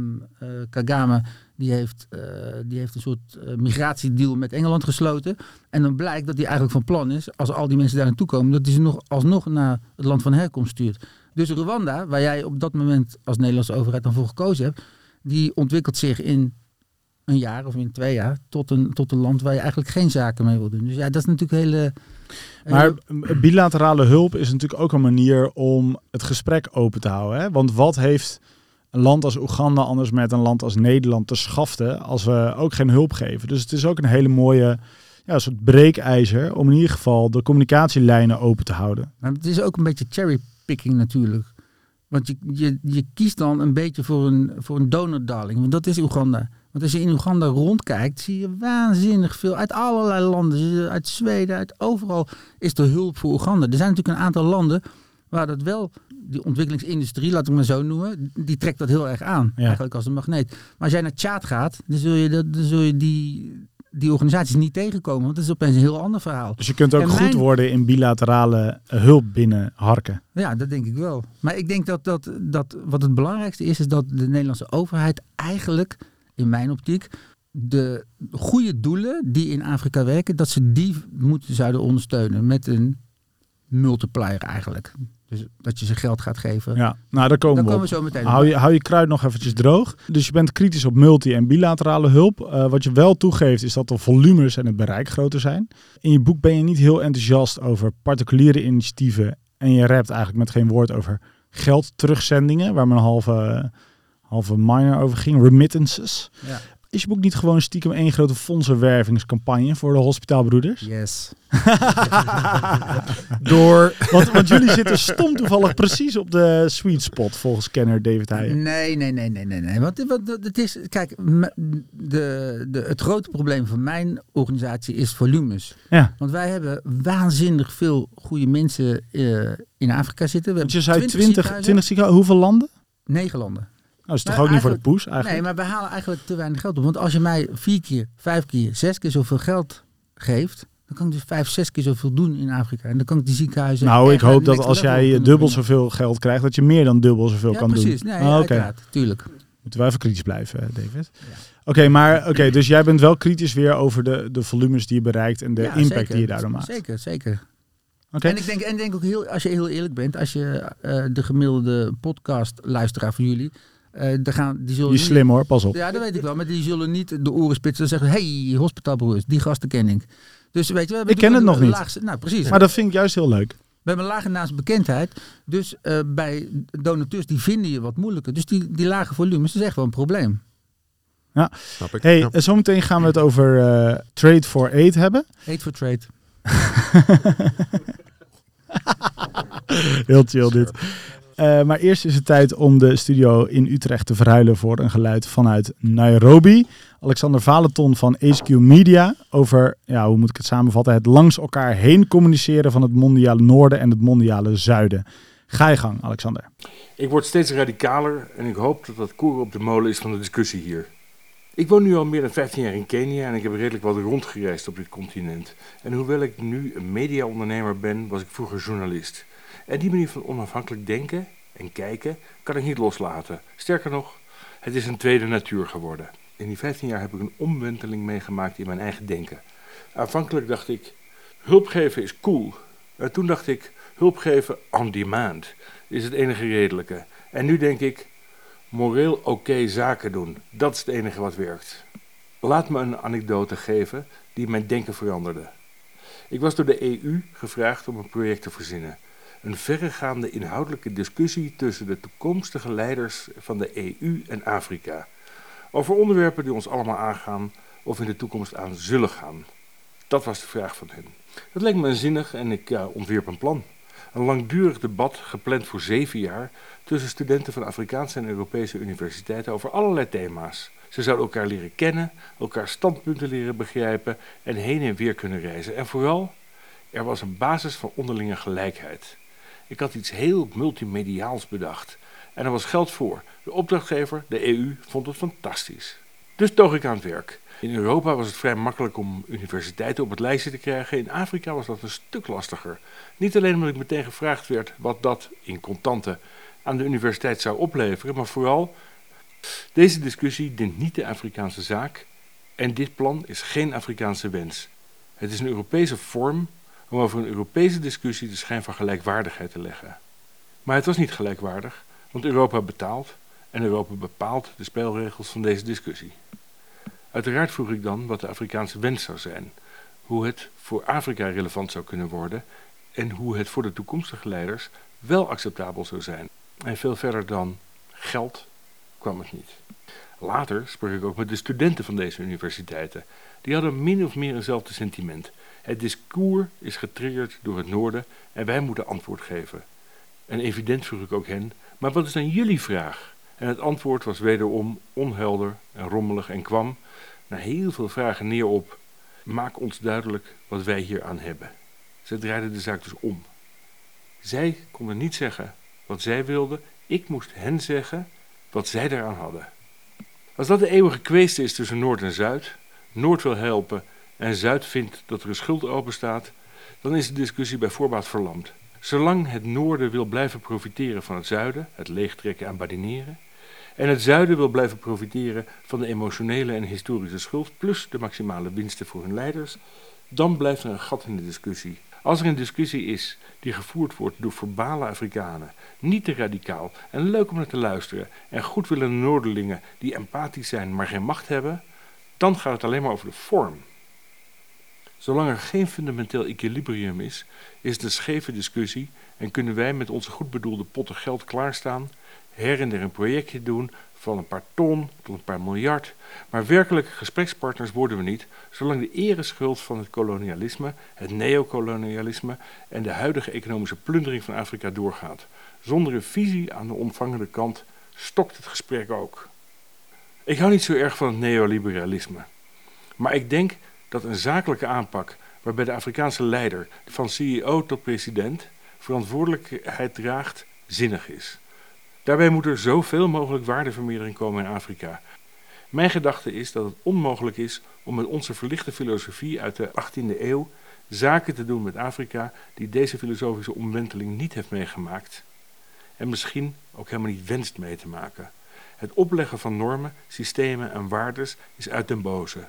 Kagame die heeft, eh, die heeft een soort eh, migratiedeal met Engeland gesloten. En dan blijkt dat hij eigenlijk van plan is, als al die mensen daar naartoe komen, dat hij ze nog alsnog naar het land van herkomst stuurt. Dus Rwanda, waar jij op dat moment als Nederlandse overheid dan voor gekozen hebt, die ontwikkelt zich in een jaar of in twee jaar tot een, tot een land waar je eigenlijk geen zaken mee wil doen. Dus ja, dat is natuurlijk hele... Maar hele- bilaterale hulp is natuurlijk ook een manier om het gesprek open te houden. Hè? Want wat heeft een land als Oeganda anders met een land als Nederland te schaften als we ook geen hulp geven? Dus het is ook een hele mooie ja, soort breekijzer om in ieder geval de communicatielijnen open te houden. Maar het is ook een beetje cherrypicking natuurlijk. Want je, je, je kiest dan een beetje voor een, voor een. Want dat is Oeganda. Want als je in Oeganda rondkijkt, zie je waanzinnig veel. Uit allerlei landen. Uit Zweden, uit overal is er hulp voor Oeganda. Er zijn natuurlijk een aantal landen waar dat wel... Die ontwikkelingsindustrie, laat ik maar zo noemen, die trekt dat heel erg aan. Ja. Eigenlijk als een magneet. Maar als jij naar Tjaad gaat, dan zul je, dat, dan zul je die, die organisaties niet tegenkomen. Want dat is opeens een heel ander verhaal. Dus je kunt ook En goed mijn- worden in bilaterale eh, hulp binnen harken. Ja, dat denk ik wel. Maar ik denk dat, dat, dat wat het belangrijkste is, is dat de Nederlandse overheid eigenlijk, in mijn optiek, de goede doelen die in Afrika werken, dat ze die moeten zouden ondersteunen met een multiplier eigenlijk. Dus dat je ze geld gaat geven. Ja, nou daar komen Dan we komen op. we zo meteen. Hou je, hou je kruid nog eventjes droog. Dus je bent kritisch op multi- en bilaterale hulp. Eh, wat je wel toegeeft is dat de volumes en het bereik groter zijn. In je boek ben je niet heel enthousiast over particuliere initiatieven. En je rapt eigenlijk met geen woord over geld terugzendingen. Waar mijn halve, halve minor over ging. Remittances. Ja. Is je boek niet gewoon stiekem één grote fondsenwervingscampagne voor de hospitaalbroeders? Yes. Door. Want, want jullie zitten stom toevallig precies op de sweet spot volgens kenner David Heijen. Nee, nee, nee, nee, nee. nee. Want, want het is, kijk, de, de, het grote probleem van mijn organisatie is volumes. Ja. Want wij hebben waanzinnig veel goede mensen eh, in Afrika zitten. We Want hebben je zei 20, 20 ziekenhuizen. ziekenhuizen. Hoeveel landen? Negen landen. Dat is toch Maar ook niet voor de poes eigenlijk? Nee, maar we halen eigenlijk te weinig geld op. Want als je mij vier keer, vijf keer, zes keer zoveel geld geeft, dan kan ik dus vijf, zes keer zoveel doen in Afrika. En dan kan ik die ziekenhuizen. nou, ik hoop dat als jij dubbel zoveel geld krijgt, dat je meer dan dubbel zoveel Ja, kan precies. doen. Nee, Ah, Oké, uiteraard. Tuurlijk. moeten we even kritisch blijven, David. Oké, maar oké, dus jij bent wel kritisch weer over de, de volumes die je bereikt en de Ja, impact zeker. die je daardoor maakt. Zeker, zeker. En ik denk, en denk ook heel, als je heel eerlijk bent, als je eh, de gemiddelde podcast luisteraar van jullie, eh daar gaan, die zullen Die is niet- slim hoor, pas op. Ja, dat weet ik wel, maar die zullen niet de oren spitsen en zeggen, hey, hospitaalbroers, die gasten ken ik. Dus weet je, we hebben Ik ken het nog een niet. laagste- nou, precies. Maar dat vind ik juist heel leuk. We hebben een lage naamsbekendheid. Dus eh, bij donateurs, die vinden je wat moeilijker. Dus die, die lage volumes is echt wel een probleem. Snap ik. Hey, Ja. en zometeen gaan we het over eh, Trade for Aid hebben. Hate for trade. Heel chill dit. Eh, maar eerst is het tijd om de studio in Utrecht te verhuilen voor een geluid vanuit Nairobi. Alexander Valeton van HQ Media over, ja, hoe moet ik het samenvatten, het langs elkaar heen communiceren van het mondiale noorden en het mondiale zuiden. Ga je gang, Alexander. Ik word steeds radicaler en ik hoop dat dat koer op de molen is van de discussie hier. Ik woon nu al meer dan 15 jaar in Kenia en ik heb redelijk wat rondgereisd op dit continent. En hoewel ik nu een mediaondernemer ben, was ik vroeger journalist. En die manier van onafhankelijk denken en kijken kan ik niet loslaten. Sterker nog, het is een tweede natuur geworden. In die 15 jaar heb ik een omwenteling meegemaakt in mijn eigen denken. Aanvankelijk dacht ik, hulp geven is cool. En toen dacht ik, hulp geven on demand is het enige redelijke. En nu denk ik, moreel oké zaken doen, dat is het enige wat werkt. Laat me een anekdote geven die mijn denken veranderde. Ik was door de EU gevraagd om een project te verzinnen. Een verregaande inhoudelijke discussie tussen de toekomstige leiders van de EU en Afrika. Over onderwerpen die ons allemaal aangaan of in de toekomst aan zullen gaan. Dat was de vraag van hen. Dat leek me zinnig en ik ontwierp een plan. Een langdurig debat, gepland voor zeven jaar, tussen studenten van Afrikaanse en Europese universiteiten over allerlei thema's. Ze zouden elkaar leren kennen, elkaar standpunten leren begrijpen en heen en weer kunnen reizen. En vooral, er was een basis van onderlinge gelijkheid. Ik had iets heel multimediaals bedacht. En er was geld voor. De opdrachtgever, de EU, vond het fantastisch. Dus toog ik aan het werk. In Europa was het vrij makkelijk om universiteiten op het lijstje te krijgen. In Afrika was dat een stuk lastiger. Niet alleen omdat ik meteen gevraagd werd wat dat in contanten aan de universiteit zou opleveren, maar vooral deze discussie dient niet de Afrikaanse zaak en dit plan is geen Afrikaanse wens. Het is een Europese vorm om over een Europese discussie de schijn van gelijkwaardigheid te leggen. Maar het was niet gelijkwaardig, want Europa betaalt en Europa bepaalt de spelregels van deze discussie. Uiteraard vroeg ik dan wat de Afrikaanse wens zou zijn, hoe het voor Afrika relevant zou kunnen worden en hoe het voor de toekomstige leiders wel acceptabel zou zijn. En veel verder dan geld kwam het niet. Later sprak ik ook met de studenten van deze universiteiten. Die hadden min of meer eenzelfde sentiment. Het discours is getriggerd door het noorden en wij moeten antwoord geven. En evident vroeg ik ook hen, maar wat is dan jullie vraag? En het antwoord was wederom onhelder en rommelig en kwam, na heel veel vragen, neer op: maak ons duidelijk wat wij hier aan hebben. Ze draaiden de zaak dus om. Zij konden niet zeggen wat zij wilden, ik moest hen zeggen wat zij daaraan hadden. Als dat de eeuwige kwestie is tussen Noord en Zuid, Noord wil helpen en Zuid vindt dat er een schuld openstaat, dan is de discussie bij voorbaat verlamd. Zolang het Noorden wil blijven profiteren van het Zuiden, het leegtrekken en badineren, en het zuiden wil blijven profiteren van de emotionele en historische schuld plus de maximale winsten voor hun leiders, dan blijft er een gat in de discussie. Als er een discussie is die gevoerd wordt door verbale Afrikanen, niet te radicaal en leuk om naar te luisteren, en goedwillende Noorderlingen die empathisch zijn maar geen macht hebben, dan gaat het alleen maar over de vorm. Zolang er geen fundamenteel equilibrium is, is het een scheve discussie en kunnen wij met onze goed bedoelde potten geld klaarstaan, her en der een projectje doen van een paar ton tot een paar miljard, maar werkelijke gesprekspartners worden we niet, zolang de ereschuld van het kolonialisme, het neocolonialisme en de huidige economische plundering van Afrika doorgaat. Zonder een visie aan de ontvangende kant stokt het gesprek ook. Ik hou niet zo erg van het neoliberalisme, maar ik denk dat een zakelijke aanpak waarbij de Afrikaanse leider van CEO tot president verantwoordelijkheid draagt, zinnig is. Daarbij moet er zoveel mogelijk waardevermeerdering komen in Afrika. Mijn gedachte is dat het onmogelijk is om met onze verlichte filosofie uit de 18e eeuw zaken te doen met Afrika die deze filosofische omwenteling niet heeft meegemaakt en misschien ook helemaal niet wenst mee te maken. Het opleggen van normen, systemen en waardes is uit den boze.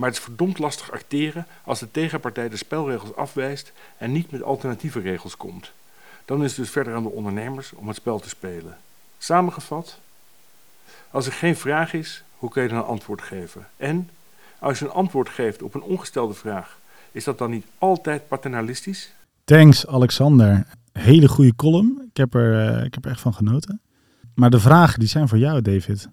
Maar het is verdomd lastig acteren als de tegenpartij de spelregels afwijst en niet met alternatieve regels komt. Dan is het dus verder aan de ondernemers om het spel te spelen. Samengevat, als er geen vraag is, hoe kun je dan een antwoord geven? En als je een antwoord geeft op een ongestelde vraag, is dat dan niet altijd paternalistisch? Thanks Alexander. Hele goede column. Ik heb er, uh, ik heb er echt van genoten. Maar de vragen die zijn voor jou, David.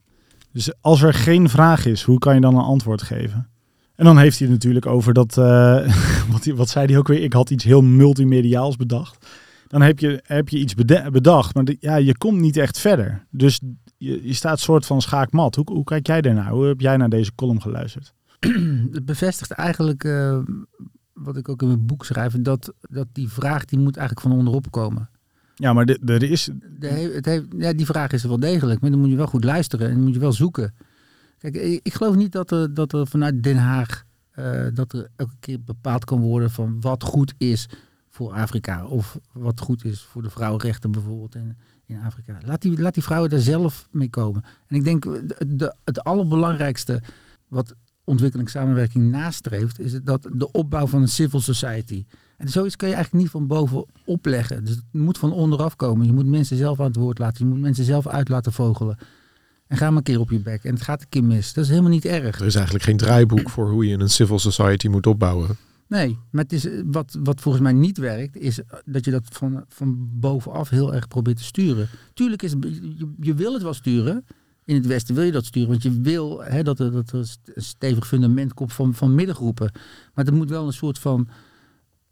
Dus als er geen vraag is, hoe kan je dan een antwoord geven? En dan heeft hij het natuurlijk over dat, uh, wat, wat zei hij ook weer? Ik had iets heel multimediaals bedacht. Dan heb je, heb je iets bedacht, maar de, ja, je komt niet echt verder. Dus je, je staat soort van schaakmat. Hoe, hoe kijk jij daarnaar? Hoe heb jij naar deze column geluisterd? Het bevestigt eigenlijk uh, wat ik ook in mijn boek schrijf. Dat, dat die vraag die moet eigenlijk van onderop komen. Ja, maar er is... De, het heeft, ja, die vraag is er wel degelijk. Maar dan moet je wel goed luisteren en dan moet je wel zoeken. Kijk, ik geloof niet dat er, dat er vanuit Den Haag uh, dat er elke keer bepaald kan worden van wat goed is voor Afrika. Of wat goed is voor de vrouwenrechten bijvoorbeeld in, in Afrika. Laat die, laat die vrouwen daar zelf mee komen. En ik denk de, het allerbelangrijkste wat ontwikkelingssamenwerking nastreeft, is dat de opbouw van een civil society. En zoiets kan je eigenlijk niet van boven opleggen. Dus het moet van onderaf komen. Je moet mensen zelf aan het woord laten. Je moet mensen zelf uit laten vogelen. En ga maar een keer op je bek. En het gaat een keer mis. Dat is helemaal niet erg. Er is eigenlijk geen draaiboek voor hoe je een civil society moet opbouwen. Nee, maar het is, wat, wat volgens mij niet werkt, is dat je dat van, van bovenaf heel erg probeert te sturen. Tuurlijk is je, je wil het wel sturen. In het Westen wil je dat sturen, want je wil hè, dat, er, dat er een stevig fundament komt van, van middengroepen. Maar er moet wel een soort van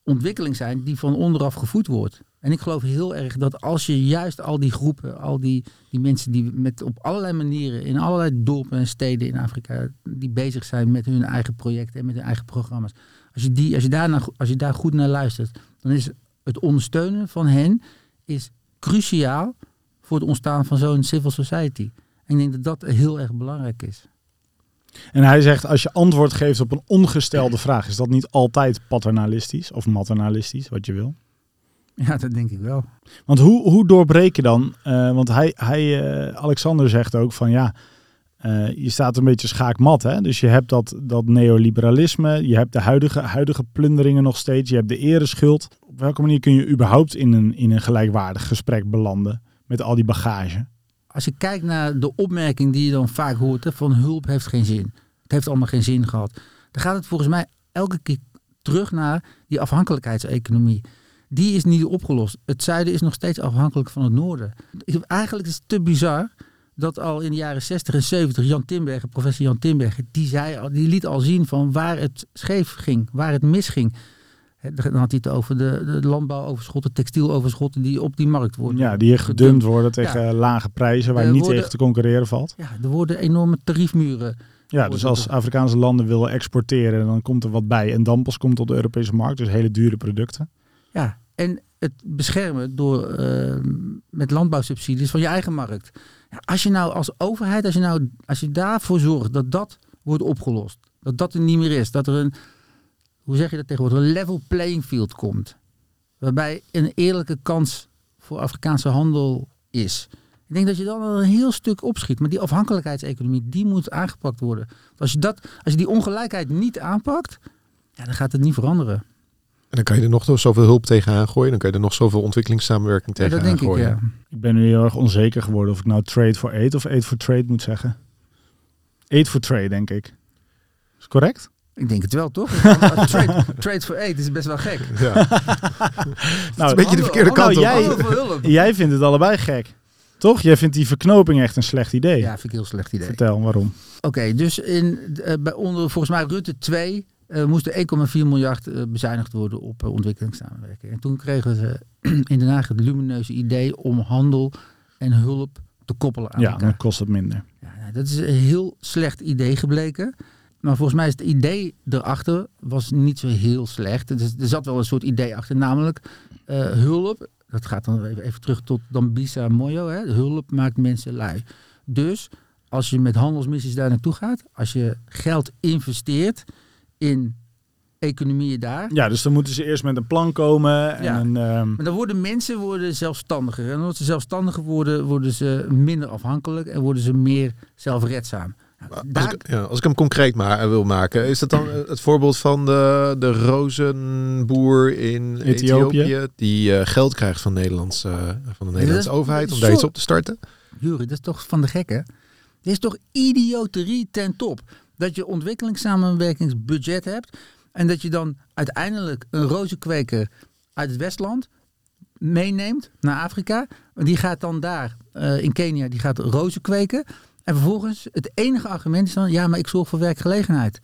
ontwikkeling zijn die van onderaf gevoed wordt. En ik geloof heel erg dat als je juist al die groepen, al die, die mensen die met op allerlei manieren in allerlei dorpen en steden in Afrika, die bezig zijn met hun eigen projecten en met hun eigen programma's. Als je, die, als je, daar, naar, als je daar goed naar luistert, dan is het ondersteunen van hen is cruciaal voor het ontstaan van zo'n civil society. En ik denk dat dat heel erg belangrijk is. En hij zegt, als je antwoord geeft op een ongestelde vraag, is dat niet altijd paternalistisch of maternalistisch, wat je wil? Ja, dat denk ik wel. Want hoe, hoe doorbreek je dan? Uh, want hij, hij uh, Alexander zegt ook van ja, uh, je staat een beetje schaakmat. Hè? Dus je hebt dat, dat neoliberalisme, je hebt de huidige, huidige plunderingen nog steeds, je hebt de ereschuld. Op welke manier kun je überhaupt in een, in een gelijkwaardig gesprek belanden met al die bagage? Als je kijkt naar de opmerking die je dan vaak hoort, hè, van hulp heeft geen zin. Het heeft allemaal geen zin gehad. Dan gaat het volgens mij elke keer terug naar die afhankelijkheidseconomie die is niet opgelost. Het zuiden is nog steeds afhankelijk van het noorden. Eigenlijk is het te bizar dat al in de jaren 60 en 70 Jan Timberger, professor Jan Timberger, die, zei, die liet al zien van waar het scheef ging, waar het misging. Dan had hij het over de, de landbouwoverschotten, textieloverschotten die op die markt worden. Ja, die gedumpt worden tegen lage prijzen waar niet tegen te concurreren valt. Ja, er worden enorme tariefmuren. Ja, dus als Afrikaanse landen willen exporteren, dan komt er wat bij. En dan pas komt op de Europese markt, dus hele dure producten. Ja, en het beschermen door uh, met landbouwsubsidies van je eigen markt. Ja, als je nou als overheid, als je nou als je daarvoor zorgt dat dat wordt opgelost, dat dat er niet meer is, dat er een, hoe zeg je dat tegenwoordig, een level playing field komt, waarbij een eerlijke kans voor Afrikaanse handel is. Ik denk dat je dan een heel stuk opschiet. Maar die afhankelijkheidseconomie, die moet aangepakt worden. Als je, dat, als je die ongelijkheid niet aanpakt, ja, dan gaat het niet veranderen. En dan kan je er nog zoveel hulp tegenaan gooien. Dan kan je er nog zoveel ontwikkelingssamenwerking Ja, tegenaan dat denk ik, gooien. ja. Ik ben nu heel erg onzeker geworden of ik nou trade for aid of aid for trade moet zeggen. Aid for trade, denk ik. Is correct? Ik denk het wel, toch? trade, trade for aid is best wel gek. Ja. Nou, een beetje de verkeerde oh, nou, kant op. jij- vindt het allebei gek. Toch? Jij vindt die verknoping echt een slecht idee. Ja, vind ik heel slecht idee. Vertel waarom. Oké, dus in, eh, bij onder volgens mij Rutte 2 eh, moest er 1,4 miljard eh, bezuinigd worden op eh, ontwikkelingssamenwerking. En toen kregen ze in Den Haag het lumineuze idee om handel en hulp te koppelen aan Ja, elkaar. dan kost het minder. Ja, nou, dat is een heel slecht idee gebleken. Maar volgens mij is het idee erachter was niet zo heel slecht. Er, er zat wel een soort idee achter, namelijk eh, hulp. Dat gaat dan even, even terug tot Dambisa Moyo. Hè? Hulp maakt mensen lui. Dus als je met handelsmissies daar naartoe gaat, als je geld investeert in economieën daar, Ja, dus dan moeten ze eerst met een plan komen. En Ja. een, ehm, Maar dan worden mensen worden zelfstandiger. En omdat ze zelfstandiger worden, worden ze minder afhankelijk en worden ze meer zelfredzaam. Nou, Als ik, ja, als ik hem concreet maar wil maken, is dat dan eh, het voorbeeld van de, de rozenboer in Ethiopië. Ethiopië, die eh, geld krijgt van, Nederlands, eh, van de Nederlandse is- overheid om daar iets op te starten? Jury, dat is toch van de gekken? Dit is toch idioterie ten top. Dat je ontwikkelingssamenwerkingsbudget hebt en dat je dan uiteindelijk een rozenkweker uit het Westland meeneemt naar Afrika. Die gaat dan daar eh, in Kenia, die gaat rozen kweken. En vervolgens, het enige argument is dan, ja, maar ik zorg voor werkgelegenheid.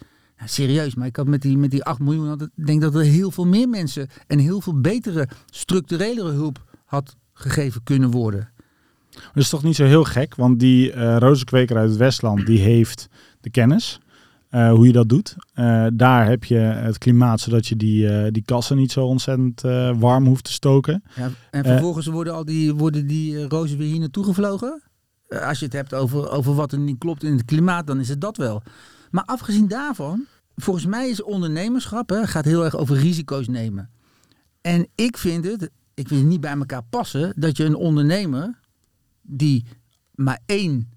Serieus, maar ik had met die, met die 8 miljoen, ik denk dat er heel veel meer mensen en heel veel betere, structurelere hulp had gegeven kunnen worden. Dat is toch niet zo heel gek, want die eh rozenkweker uit het Westland, die heeft de kennis. Eh, hoe je dat doet. Eh, daar heb je het klimaat, zodat je die, eh, die kassen niet zo ontzettend warm hoeft te stoken. Ja, en vervolgens worden al die, worden die rozen weer hier naartoe gevlogen. Als je het hebt over, over wat er niet klopt in het klimaat, dan is het dat wel. Maar afgezien daarvan, volgens mij is ondernemerschap, hè, gaat heel erg over risico's nemen. En ik vind het, ik vind het niet bij elkaar passen dat je een ondernemer die maar één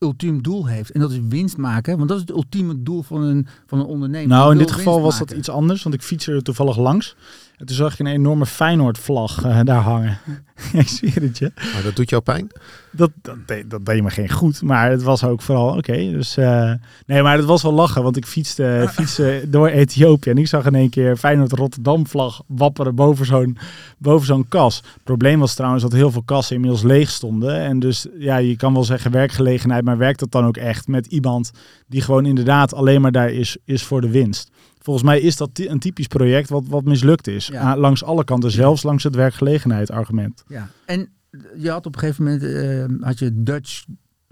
ultiem doel heeft. En dat is winst maken. Want dat is het ultieme doel van een, van een ondernemer. Nou, in dit geval was dat iets anders, want ik fietste er toevallig langs. En toen zag ik een enorme Feyenoord-vlag eh, daar hangen. ik zweer het je. Maar dat doet jou pijn? Dat, dat, deed, dat deed me geen goed, maar het was ook vooral oké. dus eh, nee, maar het was wel lachen, want ik fietste, fietste door Ethiopië en ik zag in één keer Feyenoord Rotterdam vlag wapperen boven zo'n boven zo'n kas. Het probleem was trouwens dat heel veel kassen inmiddels leeg stonden en dus ja, je kan wel zeggen werkgelegenheid, maar werkt dat dan ook echt met iemand die gewoon inderdaad alleen maar daar is, is voor de winst? Volgens mij is dat een typisch project wat, wat mislukt is. Ja. Ah, langs alle kanten, zelfs langs het werkgelegenheid argument. Ja, en je had op een gegeven moment eh, had je Dutch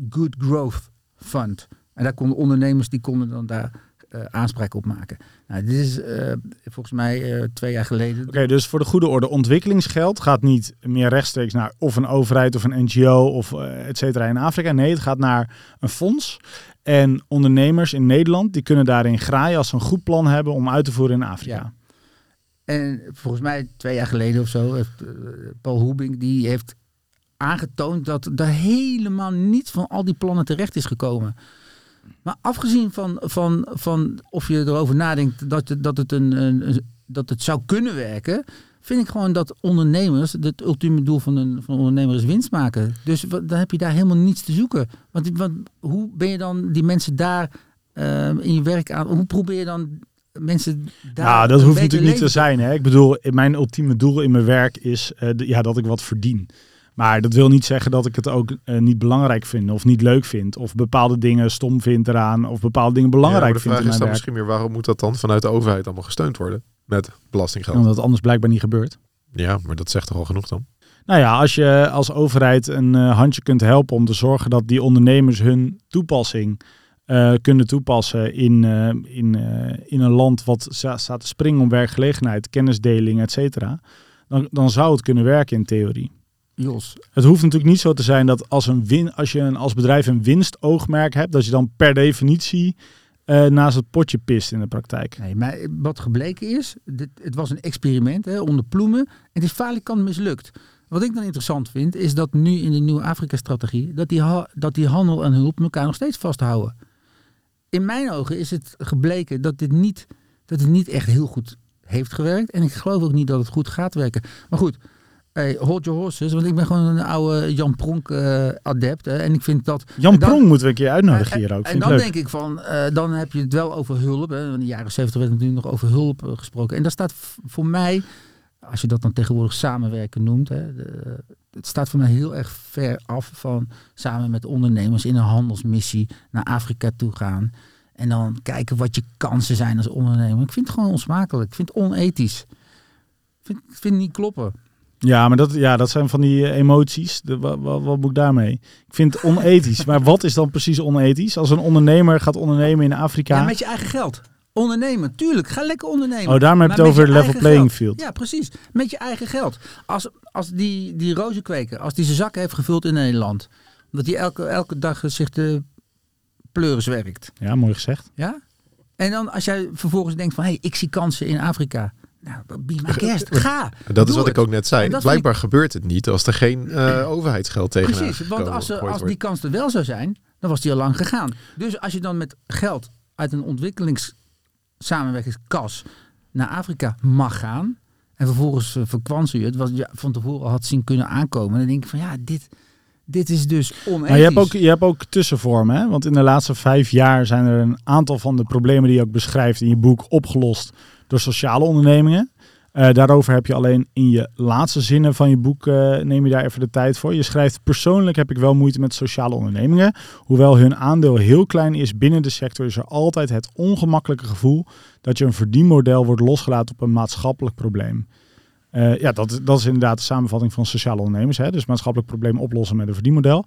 Good Growth Fund. En daar konden ondernemers die konden dan daar eh, aanspraak op maken. Nou, dit is eh, volgens mij twee jaar geleden. Oké, dus voor de goede orde, ontwikkelingsgeld gaat niet meer rechtstreeks naar of een overheid of een NGO of et cetera in Afrika. Nee, het gaat naar een fonds. En ondernemers in Nederland, die kunnen daarin graaien als ze een goed plan hebben om uit te voeren in Afrika. Ja. En volgens mij twee jaar geleden of zo heeft eh, Paul Hoebing die heeft aangetoond dat er helemaal niets van al die plannen terecht is gekomen. Maar afgezien van, van, van of je erover nadenkt dat, dat, het een- dat het zou kunnen werken, vind ik gewoon dat ondernemers, het ultieme doel van een, van een ondernemer is winst maken. Dus wat- dan heb je daar helemaal niets te zoeken. Want, want hoe ben je dan die mensen daar eh, in je werk aan, hoe probeer je dan mensen daar Nou, dat hoeft natuurlijk niet te zijn. Hè? Ik bedoel, mijn ultieme doel in mijn werk is de- ja, dat ik wat verdien. Maar dat wil niet zeggen dat ik het ook eh, niet belangrijk vind of niet leuk vind. Of bepaalde dingen stom vind eraan. Of bepaalde dingen Ja, belangrijk maar de vind vraag is dan misschien meer, waarom moet dat dan vanuit de overheid allemaal gesteund worden? Met belastinggeld. Omdat het anders blijkbaar niet gebeurt. Ja, maar dat zegt toch al genoeg dan? Nou ja, als je als overheid een eh, handje kunt helpen om te zorgen dat die ondernemers hun toepassing eh, kunnen toepassen in, in, in een land wat sta- staat te springen om werkgelegenheid, kennisdeling, et cetera, dan, dan zou het kunnen werken in theorie. Jos, Het hoeft natuurlijk niet zo te zijn dat als, een win, als je een, als bedrijf een winstoogmerk hebt, dat je dan per definitie eh, naast het potje pist in de praktijk. nee, maar wat gebleken is, dit, het was een experiment hè, onder ploemen en het is falikant mislukt. Wat ik dan interessant vind, is dat nu in de nieuwe Afrika-strategie, dat die, dat die handel en hulp elkaar nog steeds vasthouden. In mijn ogen is het gebleken dat dit niet, dat het niet echt heel goed heeft gewerkt. En ik geloof ook niet dat het goed gaat werken. Maar goed, hey, hold your horses. Want ik ben gewoon een oude Jan Pronk eh, adept. Hè, en ik vind dat... Jan dan- Prong moeten we een keer uitnodigen en- hier ook. En dan leuk. denk ik van, eh, dan heb je het wel over hulp. Hè. In de jaren 70 werd natuurlijk nog over hulp eh, gesproken. En dat staat voor mij, als je dat dan tegenwoordig samenwerken noemt, hè, de- het staat voor mij heel erg ver af van samen met ondernemers in een handelsmissie naar Afrika toe gaan. En dan kijken wat je kansen zijn als ondernemer. Ik vind het gewoon onsmakelijk. Ik vind het onethisch. Ik vind, ik vind het niet kloppen. Ja, maar dat, ja, dat zijn van die eh, emoties. De, wat, wat, wat moet ik daarmee? Ik vind het onethisch. maar wat is dan precies onethisch? Als een ondernemer gaat ondernemen in Afrika. Ja, met je eigen geld. Ondernemen, tuurlijk. Ga lekker ondernemen. oh, daarom heb je het over je level playing geld. field. Ja, precies. Met je eigen geld. Als, als die, die rozenkweker, als die zijn zakken heeft gevuld in Nederland. Omdat hij elke, elke dag zich de pleuris werkt. Ja, mooi gezegd. Ja? En dan als jij vervolgens denkt van, hé, hey, ik zie kansen in Afrika. Nou, be my guest. Ga. Dat is wat ik ook net zei. Blijkbaar gebeurt het niet als er geen eh, overheidsgeld tegen Precies, want als, er, als die kans er wel zou zijn, dan was die al lang gegaan. Dus als je dan met geld uit een ontwikkelingssamenwerkingskas naar Afrika mag gaan. En vervolgens uh, verkwansen je het, wat je van tevoren al had zien kunnen aankomen. Dan denk ik van ja, dit, dit is dus onethisch. Maar je hebt, ook, je hebt ook tussenvormen. Hè? Want in de laatste vijf jaar zijn er een aantal van de problemen die je ook beschrijft in je boek opgelost door sociale ondernemingen. Uh, daarover heb je alleen in je laatste zinnen van je boek, uh, neem je daar even de tijd voor. Je schrijft, persoonlijk heb ik wel moeite met sociale ondernemingen. Hoewel hun aandeel heel klein is binnen de sector, is er altijd het ongemakkelijke gevoel dat je een verdienmodel wordt losgelaten op een maatschappelijk probleem. Uh, ja, dat, dat is inderdaad de samenvatting van sociale ondernemers. Hè? Dus maatschappelijk probleem oplossen met een verdienmodel.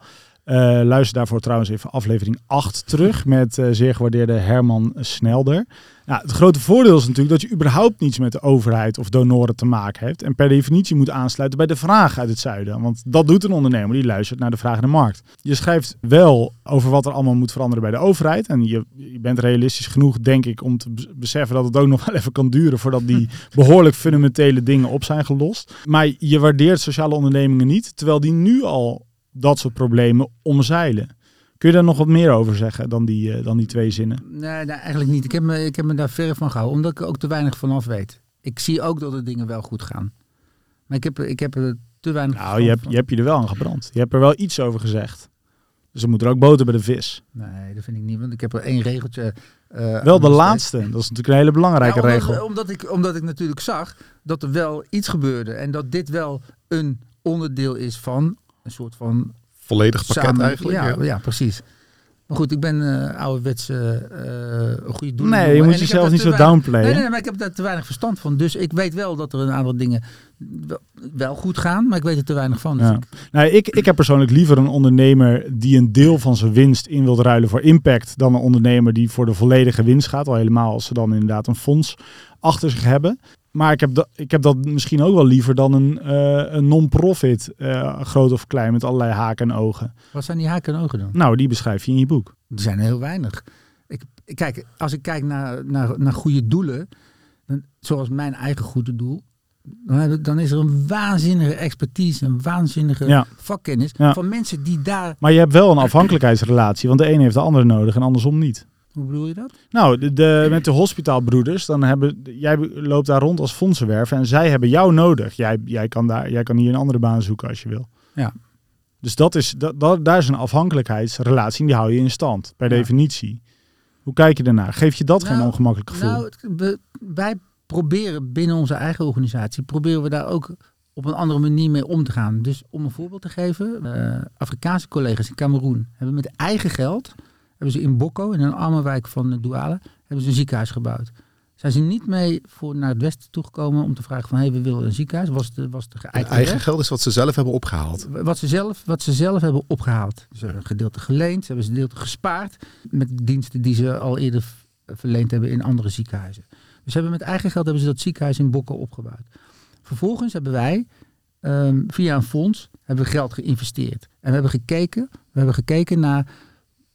Luister daarvoor trouwens even aflevering 8 terug met zeer gewaardeerde Herman Snelder. Nou, het grote voordeel is natuurlijk dat je überhaupt niets met de overheid of donoren te maken heeft. En per definitie moet aansluiten bij de vraag uit het zuiden. Want dat doet een ondernemer, die luistert naar de vraag in de markt. Je schrijft wel over wat er allemaal moet veranderen bij de overheid. En je, je bent realistisch genoeg, denk ik, om te beseffen dat het ook nog wel even kan duren voordat die behoorlijk fundamentele dingen op zijn gelost. Maar je waardeert sociale ondernemingen niet, terwijl die nu al dat soort problemen omzeilen. Kun je daar nog wat meer over zeggen dan die, uh, dan die twee zinnen? Nee, nee, eigenlijk niet. Ik heb, me, ik heb me daar ver van gehouden, omdat ik er ook te weinig van af weet. Ik zie ook dat de dingen wel goed gaan. Maar ik heb, ik heb er te weinig Nou, je hebt, je hebt je er wel aan gebrand. Je hebt er wel iets over gezegd. Dus er moet er ook boter bij de vis. Nee, dat vind ik niet. Want ik heb er één regeltje. Uh, wel de laatste. Dat is natuurlijk een hele belangrijke ja, omdat, regel. Omdat ik, omdat ik natuurlijk zag dat er wel iets gebeurde. En dat dit wel een onderdeel is van een soort van volledig pakket samen, eigenlijk. Ja, Ja, ja. precies. Maar goed, ik ben uh, ouderwetse uh, goede doelen. Nee, je moet jezelf niet zo downplayen. Nee, nee, nee, maar ik heb daar te weinig verstand van. Dus ik weet wel dat er een aantal dingen wel, wel goed gaan, maar ik weet er te weinig van. Dus ja. ik... Nou, ik, ik heb persoonlijk liever een ondernemer die een deel van zijn winst in wil ruilen voor impact, dan een ondernemer die voor de volledige winst gaat. Al helemaal als ze dan inderdaad een fonds achter zich hebben. Maar ik heb, dat, ik heb dat misschien ook wel liever dan een, uh, een non-profit, uh, groot of klein, met allerlei haken en ogen. Wat zijn die haken en ogen dan? Nou, die beschrijf je in je boek. Er zijn er heel weinig. Ik, kijk, als ik kijk naar, naar, naar goede doelen, dan, zoals mijn eigen goede doel, dan, is er een waanzinnige expertise, een waanzinnige ja. vakkennis Ja. van mensen die daar... Maar je hebt wel een afhankelijkheidsrelatie, want de een heeft de andere nodig en andersom niet. Hoe bedoel je dat? Nou, de, de, met de hospitaalbroeders, dan hebben jij loopt daar rond als fondsenwerver en zij hebben jou nodig. Jij, jij, kan daar, jij kan hier een andere baan zoeken als je wil. Ja. Dus dat is, dat, dat, daar is een afhankelijkheidsrelatie en die hou je in stand, per Ja. definitie. Hoe kijk je daarnaar? Geef je dat geen Nou, ongemakkelijk gevoel? Nou, we, wij proberen binnen onze eigen organisatie, proberen we daar ook op een andere manier mee om te gaan. Dus om een voorbeeld te geven, eh, Afrikaanse collega's in Cameroen hebben met eigen geld, hebben ze in Bokko, in een arme wijk van Douala, hebben ze een ziekenhuis gebouwd. Zijn ze niet mee voor naar het westen toegekomen om te vragen van, hé, hey, we willen een ziekenhuis. Was de, was de eigen weg. geld is wat ze zelf hebben opgehaald. Wat ze, zelf, wat ze zelf hebben opgehaald. Ze hebben een gedeelte geleend, ze hebben een gedeelte gespaard met diensten die ze al eerder verleend hebben in andere ziekenhuizen. Dus ze hebben met eigen geld hebben ze dat ziekenhuis in Bokken opgebouwd. Vervolgens hebben wij ehm, via een fonds hebben we geld geïnvesteerd. En we hebben gekeken, we hebben gekeken naar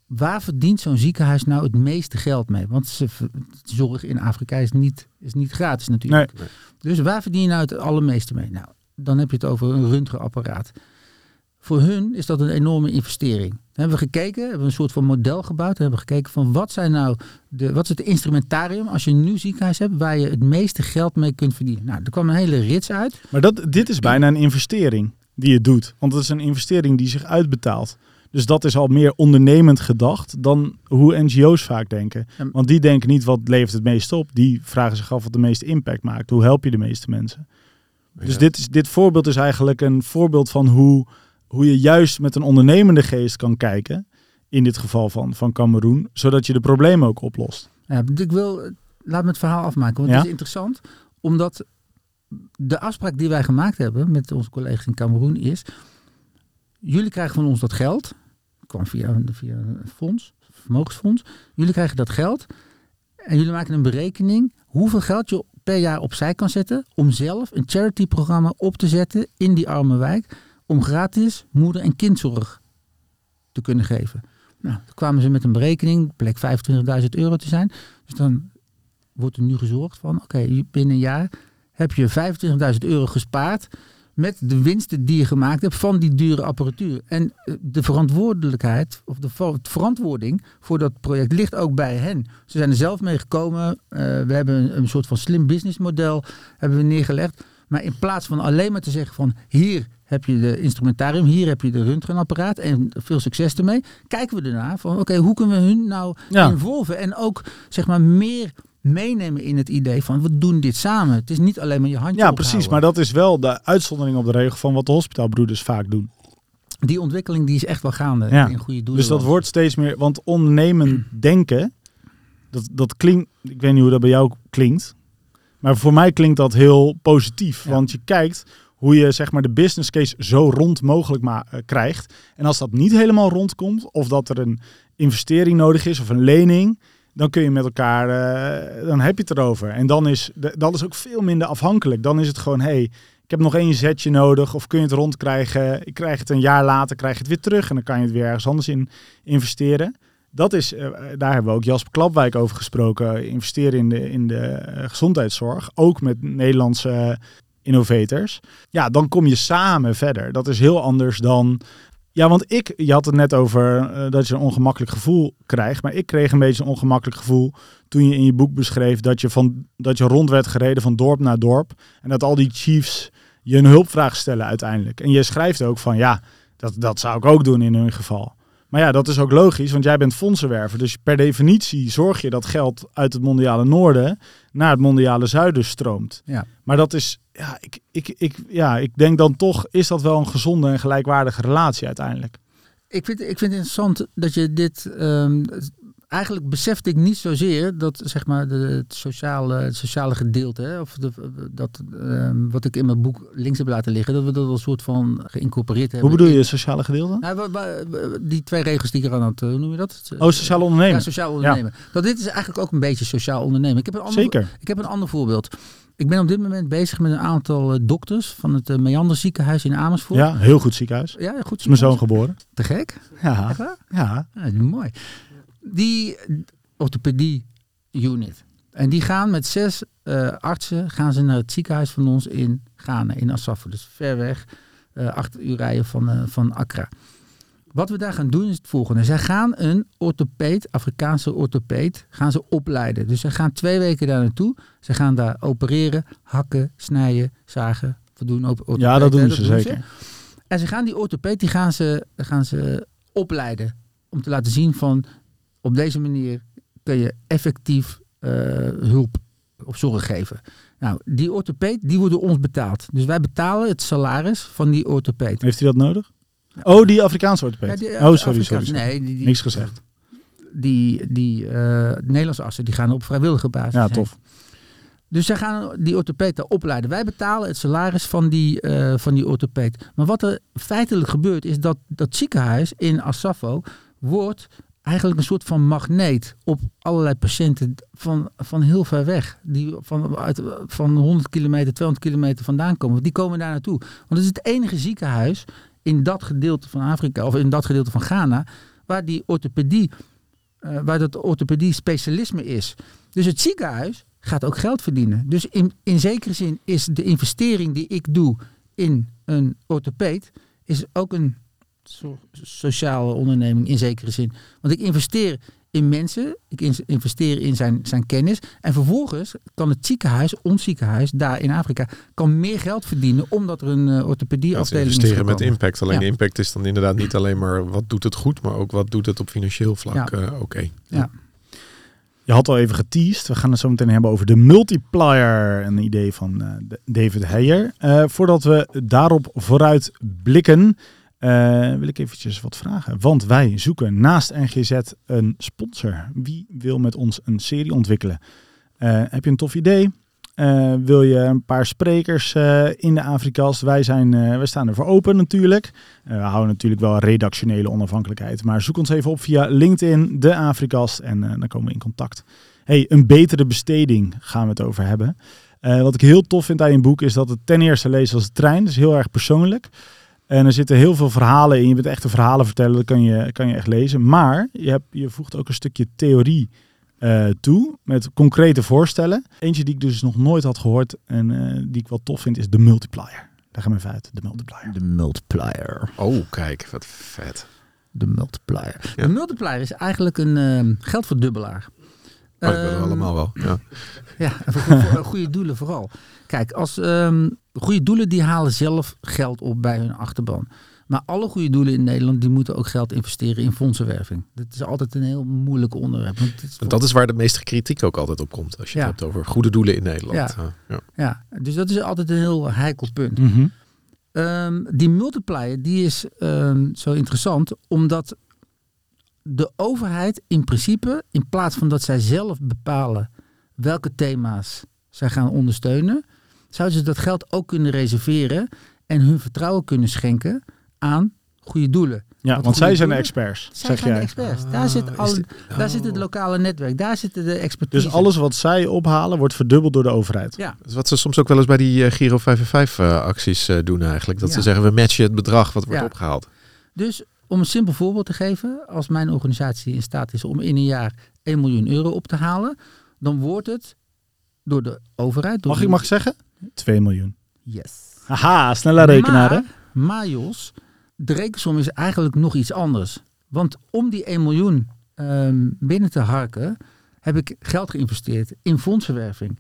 waar verdient zo'n ziekenhuis nou het meeste geld mee? Want ze, zorg in Afrika is niet, is niet gratis natuurlijk. Nee. Dus waar verdien je nou het allermeeste mee? Nou, dan heb je het over een röntgenapparaat. Voor hun is dat een enorme investering. Dan hebben we gekeken, hebben we een soort van model gebouwd. Hebben we gekeken van wat zijn nou de, wat is het instrumentarium als je een nieuw ziekenhuis hebt waar je het meeste geld mee kunt verdienen. Nou, er kwam een hele rits uit. Maar dat, dit is bijna een investering die je doet. Want het is een investering die zich uitbetaalt. Dus dat is al meer ondernemend gedacht dan hoe NGO's vaak denken. Want die denken niet wat levert het meest op. Die vragen zich af wat de meeste impact maakt. Hoe help je de meeste mensen? Dus Ja. dit, is, dit voorbeeld is eigenlijk een voorbeeld van hoe, hoe je juist met een ondernemende geest kan kijken. In dit geval van, van Cameroen. Zodat je de problemen ook oplost. Ja, ik wil, laat me het verhaal afmaken, want Ja? het is interessant. Omdat de afspraak die wij gemaakt hebben met onze collega's in Cameroen is... Jullie krijgen van ons dat geld. kwam via, via een fonds, vermogensfonds. Jullie krijgen dat geld. En jullie maken een berekening hoeveel geld je per jaar opzij kan zetten... om zelf een charityprogramma op te zetten in die arme wijk... om gratis moeder- en kindzorg te kunnen geven. Nou, toen kwamen ze met een berekening, bleek 25.000 euro te zijn. Dus dan wordt er nu gezorgd van, oké, binnen een jaar heb je 25.000 euro gespaard met de winsten die je gemaakt hebt van die dure apparatuur. En eh, de verantwoordelijkheid, of de ver- verantwoording voor dat project ligt ook bij hen. Ze zijn er zelf mee gekomen. Eh, we hebben een, een soort van slim businessmodel hebben we neergelegd. Maar in plaats van alleen maar te zeggen van hier heb je de instrumentarium, hier heb je de röntgenapparaat en veel succes ermee. Kijken we ernaar van oké, hoe kunnen we hun nou Ja. involven en ook zeg maar meer meenemen in het idee van we doen dit samen. Het is niet alleen maar je handje Ja, ophouden. precies. Maar dat is wel de uitzondering op de regel van wat de hospitaalbroeders vaak doen. die ontwikkeling die is echt wel gaande Ja. in goede doelen. Dus dat wordt steeds meer, want ondernemen denken, dat, dat klinkt, ik weet niet hoe dat bij jou klinkt, maar voor mij klinkt dat heel positief. Ja. Want je kijkt hoe je zeg maar de business case zo rond mogelijk ma- eh, krijgt. En als dat niet helemaal rondkomt, of dat er een investering nodig is of een lening, dan kun je met elkaar, eh, dan heb je het erover. En dan is dat is ook veel minder afhankelijk. Dan is het gewoon, hey, ik heb nog één zetje nodig, of kun je het rondkrijgen? Ik krijg het een jaar later, krijg je het weer terug en dan kan je het weer ergens anders in investeren. Dat is, eh, daar hebben we ook Jasper Klapwijk over gesproken. Investeren in de, in de eh, gezondheidszorg, ook met Nederlandse innovators. Ja, dan kom je samen verder. Dat is heel anders dan. Ja, want ik, je had het net over eh, dat je een ongemakkelijk gevoel krijgt. Maar ik kreeg een beetje een ongemakkelijk gevoel toen je in je boek beschreef dat je, van, dat je rond werd gereden van dorp naar dorp. En dat al die chiefs je een hulpvraag stellen uiteindelijk. En je schrijft ook van ja, dat, dat zou ik ook doen in hun geval. Maar ja, dat is ook logisch, want jij bent fondsenwerver. Dus per definitie zorg je dat geld uit het mondiale noorden naar het mondiale zuiden stroomt. Ja. Maar dat is, ja ik, ik, ik, ja, ik denk dan toch, is dat wel een gezonde en gelijkwaardige relatie uiteindelijk. Ik vind, ik vind het interessant dat je dit. ehm, eigenlijk besefte ik niet zozeer dat zeg maar de, het, sociale, het sociale gedeelte, hè, of de, dat, ehm, wat ik in mijn boek links heb laten liggen, dat we dat als soort van geïncorporeerd hebben. Hoe bedoel je het sociale gedeelte? Nou, die twee regels die ik er aan had, eh, hoe noem je dat? Oh, sociale Ja, onderneming. sociaal ondernemen. Dat dit is eigenlijk ook een beetje sociaal ondernemen. Ik heb een ander, Zeker. ik heb een ander voorbeeld. Ik ben op dit moment bezig met een aantal eh, dokters van het uh, Meander ziekenhuis in Amersfoort. Ja, heel goed ziekenhuis. ja goed. Is mijn zoon ziekenhuis. geboren. Te gek? Ja, Echt waar? ja. Ja, mooi. Die orthopedie unit. En die gaan met zes eh, artsen gaan ze naar het ziekenhuis van ons in Ghana, in Asafo. Dus ver weg, eh acht uur rijden van, eh, van Accra. Wat we daar gaan doen is het volgende. Zij gaan een orthopeed, Afrikaanse orthopeed, gaan ze opleiden. Dus ze gaan twee weken daar naartoe. Ze gaan daar opereren, hakken, snijden, zagen. We doen ook orthopeed, Ja, dat doen ze zeker. en ze gaan die orthopeed, die gaan ze, gaan ze opleiden. Om te laten zien van, op deze manier kun je effectief eh, hulp of zorg geven. Nou, die orthopeed, die wordt door ons betaald. Dus wij betalen het salaris van die orthopeed. Heeft hij dat nodig? Oh, die Afrikaanse orthopeed. Ja, die, oh, sorry, sorry. sorry. Nee, die, die, Niks gezegd. die, die eh, Nederlandse artsen, die gaan op vrijwillige basis. Ja, heen. tof. Dus zij gaan die orthopeed daar opleiden. Wij betalen het salaris van die, eh, van die orthopeed. Maar wat er feitelijk gebeurt is dat dat ziekenhuis in Asafo wordt eigenlijk een soort van magneet op allerlei patiënten van, van heel ver weg. Die van, uit, van 100 kilometer, 200 kilometer vandaan komen. Die komen daar naartoe. Want het is het enige ziekenhuis in dat gedeelte van Afrika of in dat gedeelte van Ghana waar die orthopedie, eh, waar dat orthopedie specialisme is. Dus het ziekenhuis gaat ook geld verdienen. Dus in, in zekere zin is de investering die ik doe in een orthopeed is ook een so- sociale onderneming in zekere zin. Want ik investeer in mensen, ik in- investeer in zijn, zijn kennis. En vervolgens kan het ziekenhuis, ons ziekenhuis, daar in Afrika, kan meer geld verdienen omdat er een uh, Ja, ze orthopedieafdeling is investeren met impact. Alleen Ja. de impact is dan inderdaad niet alleen maar wat doet het goed, maar ook wat doet het op financieel vlak. Ja. eh, Oké. Je had al even geteased. We gaan het zo meteen hebben over de multiplier. Een idee van eh, David Heyer. Eh, voordat we daarop vooruit blikken, eh, wil ik eventjes wat vragen. Want wij zoeken naast NGZ een sponsor. Wie wil met ons een serie ontwikkelen? Eh, heb je een tof idee? Eh, wil je een paar sprekers in de Afrikast? Wij, zijn, wij staan ervoor open natuurlijk. We houden natuurlijk wel redactionele onafhankelijkheid. Maar zoek ons even op via LinkedIn, de Afrikast. En dan komen we in contact. Hey, een betere besteding gaan we het over hebben. Wat ik heel tof vind aan je boek is dat het ten eerste leest als een trein. Is heel erg persoonlijk. En er zitten heel veel verhalen in. Je bent echt een verhalen vertellen. Dat kan je, kan je echt lezen. Maar je, hebt, je voegt ook een stukje theorie eh, toe. Met concrete voorstellen. Eentje die ik dus nog nooit had gehoord. En eh, die ik wel tof vind is de multiplier. Daar gaan we even uit. De multiplier. De multiplier. Oh, kijk, wat vet. De multiplier. Ja. De multiplier is eigenlijk een ehm, geldverdubbelaar. Maar dat willen we Ehm, allemaal wel. Ja. Ja, en voor, voor goede doelen vooral. Kijk, als goede doelen die halen zelf geld op bij hun achterban. Maar alle goede doelen in Nederland die moeten ook geld investeren in fondsenwerving. Dat is altijd een heel moeilijk onderwerp. Want is dat is waar de meeste kritiek ook altijd op komt. Als je Ja. het hebt over goede doelen in Nederland. Ja. Ja. Ja, dus dat is altijd een heel heikel punt. Mhm. Ehm, die multiplier die is ehm, zo interessant omdat de overheid in principe, in plaats van dat zij zelf bepalen welke thema's zij gaan ondersteunen, zouden ze dat geld ook kunnen reserveren en hun vertrouwen kunnen schenken aan goede doelen. Ja, want zij zijn de experts, Zij zeg zijn de experts. Ah, daar zit, is al, dit- daar zit het oh. lokale netwerk, daar zitten de expertise. Dus alles wat zij ophalen wordt verdubbeld door de overheid. Ja, Dat is wat ze soms ook wel eens bij die eh, Giro 5 uh, acties eh, doen eigenlijk. Dat Ja. ze zeggen we matchen het bedrag wat wordt Ja. opgehaald. Dus om een simpel voorbeeld te geven, als mijn organisatie in staat is om in een jaar 1 miljoen euro op te halen, dan wordt het door de overheid. Door Mag ik mag ik zeggen? 2 miljoen. Yes. Haha, snelle rekenaar hè? Maar, Jos, de rekensom is eigenlijk nog iets anders. Want om die 1 miljoen ehm, binnen te harken, heb ik geld geïnvesteerd in fondsenwerving.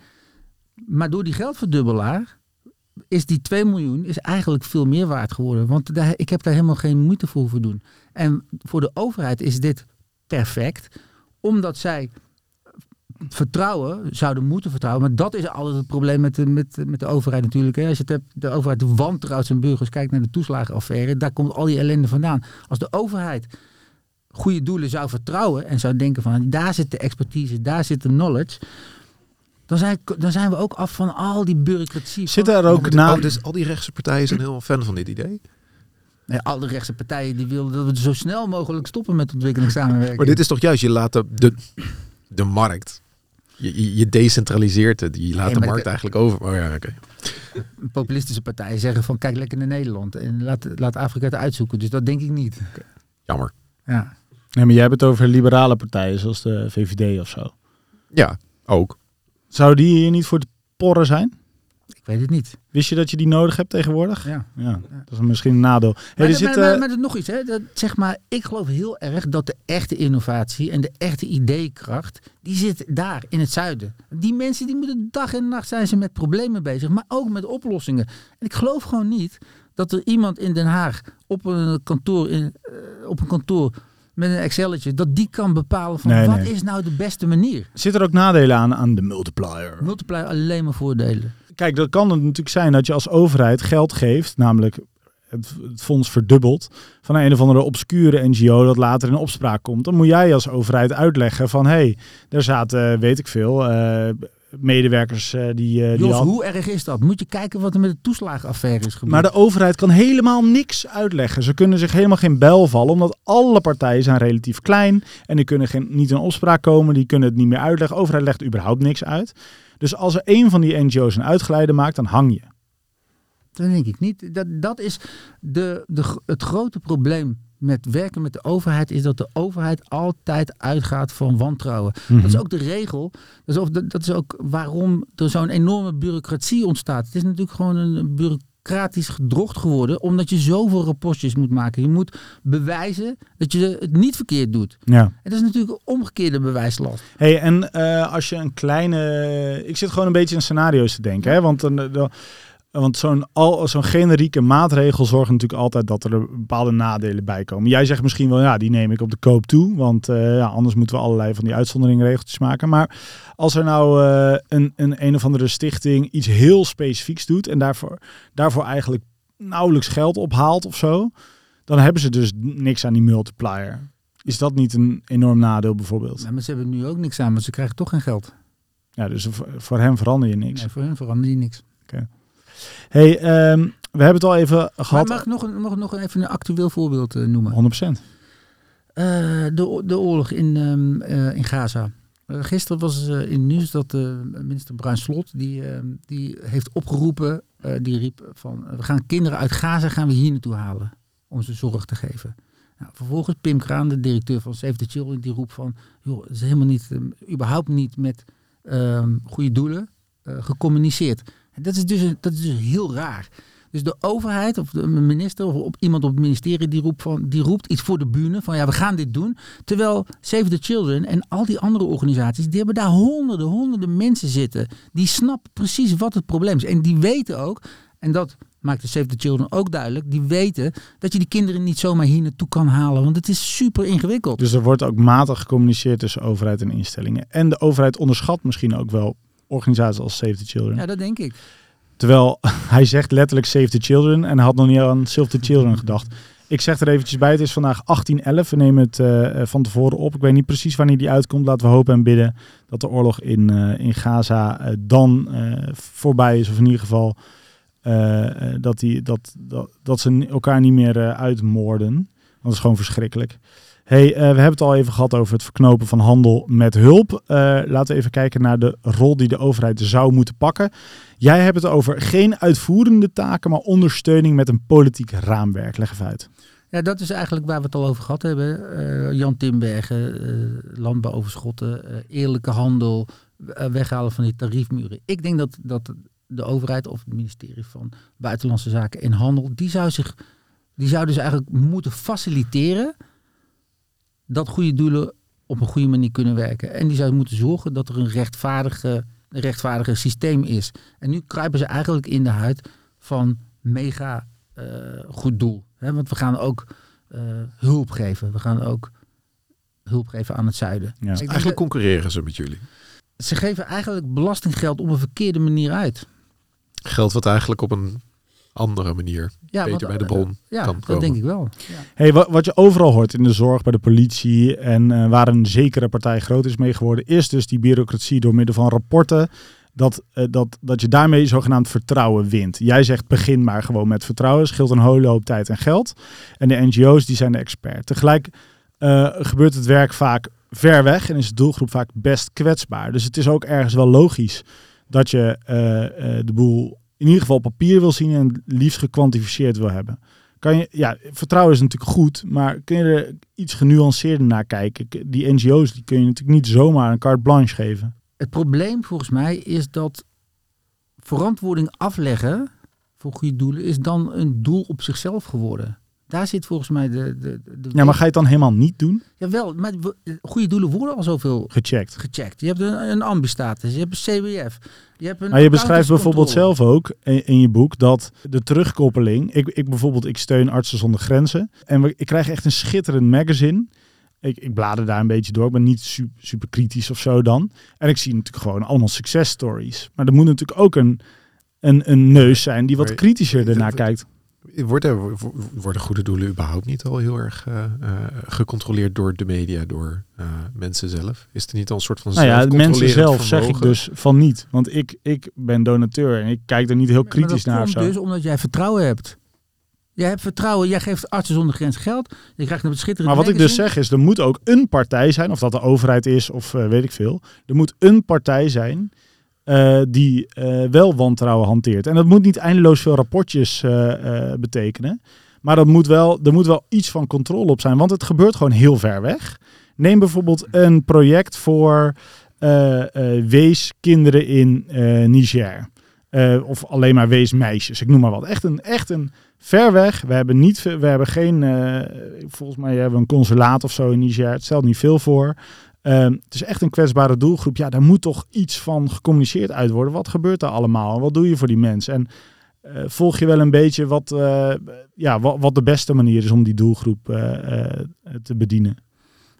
Maar door die geldverdubbelaar is die 2 miljoen is eigenlijk veel meer waard geworden. Want daar, ik heb daar helemaal geen moeite voor hoeven doen. En voor de overheid is dit perfect, omdat zij vertrouwen, zouden moeten vertrouwen. Maar dat is altijd het probleem met de, met, met de overheid natuurlijk. Hè. Als je het hebt, de overheid wantrouwt zijn burgers. Kijk naar de toeslagenaffaire. Daar komt al die ellende vandaan. Als de overheid goede doelen zou vertrouwen en zou denken van daar zit de expertise, daar zit de knowledge. Dan zijn, dan zijn we ook af van al die bureaucratie. Zitten er Ja, ook oh, dus al die rechtse partijen zijn helemaal fan van dit idee. Nee, al de rechtse partijen die willen dat we zo snel mogelijk stoppen met ontwikkelingssamenwerking. Maar dit is toch juist, je laat de, de, de markt. Je, decentraliseert het. Je laat Nee, de markt de- eigenlijk over. Oh ja, oké. Populistische partijen zeggen van kijk lekker naar Nederland en laat, laat Afrika het uitzoeken. Dus dat denk ik niet. Jammer. Ja. Nee, maar jij hebt het over liberale partijen zoals de VVD of zo. Ja, ook. Zou die hier niet voor te porren zijn? Ik weet het niet. Wist je dat je die nodig hebt tegenwoordig? Ja. Ja, dat is misschien een nadeel. Hey, Maar, er zit, maar, eh, maar, nog iets, hè? Dat, zeg maar, ik geloof heel erg dat de echte innovatie en de echte ideekracht, die zit daar in het zuiden. Die mensen die moeten dag en nacht zijn ze met problemen bezig, maar ook met oplossingen. En ik geloof gewoon niet dat er iemand in Den Haag op een kantoor, in, eh, op een kantoor met een Excelletje, dat die kan bepalen van Nee, wat nee. is nou de beste manier. Zitten er ook nadelen aan, aan de multiplier? Multiplier alleen maar voordelen. Kijk, dat kan het natuurlijk zijn dat je als overheid geld geeft, namelijk het, fonds verdubbelt, van een of andere obscure NGO dat later in opspraak komt. Dan moet jij als overheid uitleggen van, hé, hey, daar zaten, weet ik veel, eh, medewerkers eh, die... eh, Jos, hoe erg is dat? Moet je kijken wat er met de toeslagenaffaire is gebeurd. Maar de overheid kan helemaal niks uitleggen. Ze kunnen zich helemaal geen bel vallen, omdat alle partijen zijn relatief klein en die kunnen geen, niet in opspraak komen, die kunnen het niet meer uitleggen. De overheid legt überhaupt niks uit. Dus als er één van die NGO's een uitgeleide maakt, dan hang je. Dat denk ik niet. Dat, dat is de, de, het grote probleem met werken met de overheid, is dat de overheid altijd uitgaat van wantrouwen. Dat is ook de regel. Dat is, ook, dat is ook waarom er zo'n enorme bureaucratie ontstaat. Het is natuurlijk gewoon een bureau- bureaucratisch gedrocht geworden, omdat je zoveel rapportjes moet maken. Je moet bewijzen dat je het niet verkeerd doet. Ja. En dat is natuurlijk een omgekeerde bewijslast. Hey, en eh, als je een kleine. Ik zit gewoon een beetje in scenario's te denken. Hè? Want, de- want zo'n, al, zo'n generieke maatregel zorgt natuurlijk altijd dat er bepaalde nadelen bij komen. Jij zegt misschien wel, ja, die neem ik op de koop toe. Want eh, ja, anders moeten we allerlei van die uitzonderingregeltjes maken. Maar als er nou eh, een, een een of andere stichting iets heel specifieks doet. en daarvoor, daarvoor eigenlijk nauwelijks geld ophaalt of zo. dan hebben ze dus niks aan die multiplier. Is dat niet een enorm nadeel bijvoorbeeld? Ja, maar ze hebben nu ook niks aan, want ze krijgen toch geen geld. Ja, dus voor- voor hem verander je niks. Nee, voor hen verander je niks. Hey, ehm, we hebben het al even Maar gehad. mag ik nog, een, nog, nog even een actueel voorbeeld eh, noemen? 100%. Eh, de, de oorlog in, ehm, eh, in Gaza. Gisteren was in het nieuws dat eh, minister Bruin Slot, die, ehm, die heeft opgeroepen, die riep van, we gaan kinderen uit Gaza gaan we hier naartoe halen om ze zorg te geven. Nou, vervolgens Pim Kraan, de directeur van Save the Children, die roept van, joh, het is helemaal niet, überhaupt niet met goede doelen gecommuniceerd. Dat is, dus, dat is dus heel raar. Dus de overheid of de minister of op, iemand op het ministerie die roept, van, die roept iets voor de bühne van ja, we gaan dit doen. Terwijl Save the Children en al die andere organisaties, die hebben daar honderden, honderden mensen zitten. Die snappen precies wat het probleem is. En die weten ook, en dat maakt de Save the Children ook duidelijk, die weten dat je die kinderen niet zomaar hier naartoe kan halen. Want het is super ingewikkeld. Dus er wordt ook matig gecommuniceerd tussen overheid en instellingen. En de overheid onderschat misschien ook wel organisaties als Save the Children. Ja, dat denk ik. Terwijl hij zegt letterlijk Save the Children en hij had nog niet aan Save the Children gedacht. Ik zeg er eventjes bij, het is vandaag 1811. We nemen het eh, van tevoren op. Ik weet niet precies wanneer die uitkomt. Laten we hopen en bidden dat de oorlog in, eh, in Gaza eh, dan eh, voorbij is. Of in ieder geval eh, eh, dat, die, dat, dat, dat ze elkaar niet meer eh, uitmoorden. Want dat is gewoon verschrikkelijk. Hey, eh, we hebben het al even gehad over het verknopen van handel met hulp. Eh, laten we even kijken naar de rol die de overheid zou moeten pakken. Jij hebt het over geen uitvoerende taken, maar ondersteuning met een politiek raamwerk. Leg even uit. Ja, dat is eigenlijk waar we het al over gehad hebben. Eh, Jan Timbergen, landbouwoverschotten, eerlijke handel, weghalen van die tariefmuren. Ik denk dat, dat de overheid of het ministerie van Buitenlandse Zaken en Handel, die zou zich, die zou dus eigenlijk moeten faciliteren dat goede doelen op een goede manier kunnen werken. En die zou moeten zorgen dat er een rechtvaardige, een rechtvaardige systeem is. En nu kruipen ze eigenlijk in de huid van mega eh, goed doel. Hè? Want we gaan ook eh, hulp geven. We gaan ook hulp geven aan het zuiden. Ja. Eigenlijk dat- concurreren ze met jullie. ze geven eigenlijk belastinggeld op een verkeerde manier uit. Geld wat eigenlijk op een andere manier Ja, beter want, bij de eh, bron Ja, kan dat komen. denk ik wel. Ja. Hey, wat, wat je overal hoort in de zorg, bij de politie en eh, waar een zekere partij groot is mee geworden, is dus die bureaucratie door middel van rapporten. Dat, eh, dat, dat je daarmee zogenaamd vertrouwen wint. Jij zegt begin maar gewoon met vertrouwen. Scheelt een hele hoop tijd en geld. En de NGO's die zijn de expert. Tegelijk eh, gebeurt het werk vaak ver weg en is de doelgroep vaak best kwetsbaar. Dus het is ook ergens wel logisch dat je eh, eh, de boel in ieder geval papier wil zien en liefst gekwantificeerd wil hebben. Kan je, ja, vertrouwen is natuurlijk goed, maar kun je er iets genuanceerder naar kijken? Die NGO's die kun je natuurlijk niet zomaar een carte blanche geven. Het probleem volgens mij is dat verantwoording afleggen voor goede doelen is dan een doel op zichzelf geworden. Daar zit volgens mij de... de, de Ja, maar ga je het dan helemaal niet doen? Jawel, maar we- goede doelen worden al zoveel Gecheckt. gecheckt. Je hebt een, een ambistatus, je hebt een CWF. Je, hebt een Maar je beschrijft bijvoorbeeld zelf ook in, in je boek dat de terugkoppeling. Ik, ik bijvoorbeeld, ik steun Artsen zonder Grenzen. En we, ik krijg echt een schitterend magazine. Ik, ik blader daar een beetje door. Ik ben niet su- super kritisch of zo dan. En ik zie natuurlijk gewoon allemaal success stories. Maar er moet natuurlijk ook een, een, een neus zijn die wat kritischer ernaar kijkt. Worden, worden goede doelen überhaupt niet al heel erg eh, eh, gecontroleerd door de media, door eh, mensen zelf? Is het niet al een soort van Nou ja, mensen zelf zeg ik dus van niet. Want ik, ik ben donateur en ik kijk er niet heel Ja, maar kritisch dat naar of komt zo. dus omdat jij vertrouwen hebt. Jij hebt vertrouwen, jij geeft artsen zonder grens geld. Je krijgt een schitterend Maar wat ik dus zeg is, er moet ook een partij zijn, of dat de overheid is of eh, weet ik veel. Er moet een partij zijn eh, die eh, wel wantrouwen hanteert. En dat moet niet eindeloos veel rapportjes eh, betekenen. Maar dat moet wel, er moet wel iets van controle op zijn, want het gebeurt gewoon heel ver weg. Neem bijvoorbeeld een project voor weeskinderen in Niger. Of alleen maar weesmeisjes, ik noem maar wat. Echt een, echt een ver weg. We hebben, niet, we hebben geen, volgens mij hebben we een consulaat of zo in Niger. Het stelt niet veel voor. Ehm, het is echt een kwetsbare doelgroep. Ja, daar moet toch iets van gecommuniceerd uit worden. Wat gebeurt er allemaal? Wat doe je voor die mensen? En eh, volg je wel een beetje wat, eh, ja, wat, wat de beste manier is om die doelgroep eh, te bedienen?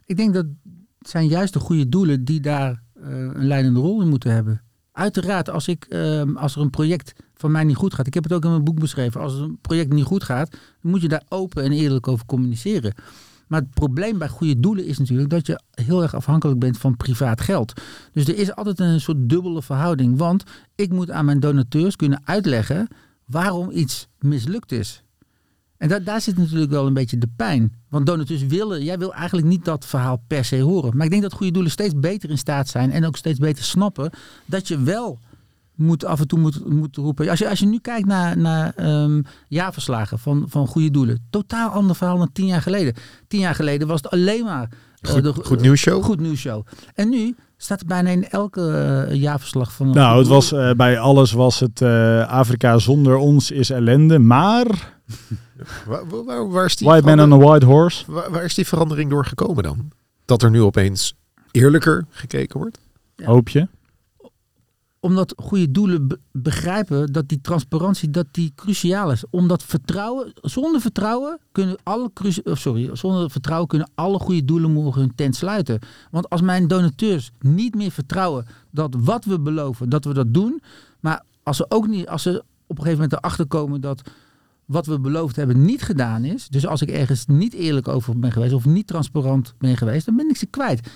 Ik denk dat het zijn juist de goede doelen die daar een leidende rol in moeten hebben. Uiteraard, als, ik, ehm, als er een project van mij niet goed gaat, ik heb het ook in mijn boek beschreven, als een project niet goed gaat, dan moet je daar open en eerlijk over communiceren. Maar het probleem bij goede doelen is natuurlijk dat je heel erg afhankelijk bent van privaat geld. Dus er is altijd een soort dubbele verhouding. Want ik moet aan mijn donateurs kunnen uitleggen waarom iets mislukt is. En da- daar zit natuurlijk wel een beetje de pijn. Want donateurs willen, jij wil eigenlijk niet dat verhaal per se horen. Maar ik denk dat goede doelen steeds beter in staat zijn en ook steeds beter snappen dat je wel moet af en toe moet, moet roepen. Als je, als je nu kijkt naar, naar ehm, jaarverslagen van, van goede doelen, totaal ander verhaal dan tien jaar geleden. Tien jaar geleden was het alleen maar eh, Goed, de- goed nieuws show. Goed nieuws show. En nu staat er bijna in elke eh, jaarverslag van. Nou, het was eh, bij alles was het eh, Afrika zonder ons is ellende. Maar Waar, waar, waar- waar is die White Man on a White Horse. waar, waar is die verandering door gekomen dan? Dat er nu opeens eerlijker gekeken wordt? Ja. Hoop je? Omdat goede doelen be- begrijpen dat die transparantie dat die cruciaal is. Omdat vertrouwen, zonder vertrouwen kunnen alle sorry, zonder vertrouwen kunnen alle goede doelen morgen hun tent sluiten. Want als mijn donateurs niet meer vertrouwen dat wat we beloven, dat we dat doen, maar als ze ook niet, als ze op een gegeven moment erachter komen dat wat we beloofd hebben niet gedaan is, dus als ik ergens niet eerlijk over ben geweest of niet transparant ben geweest, dan ben ik ze kwijt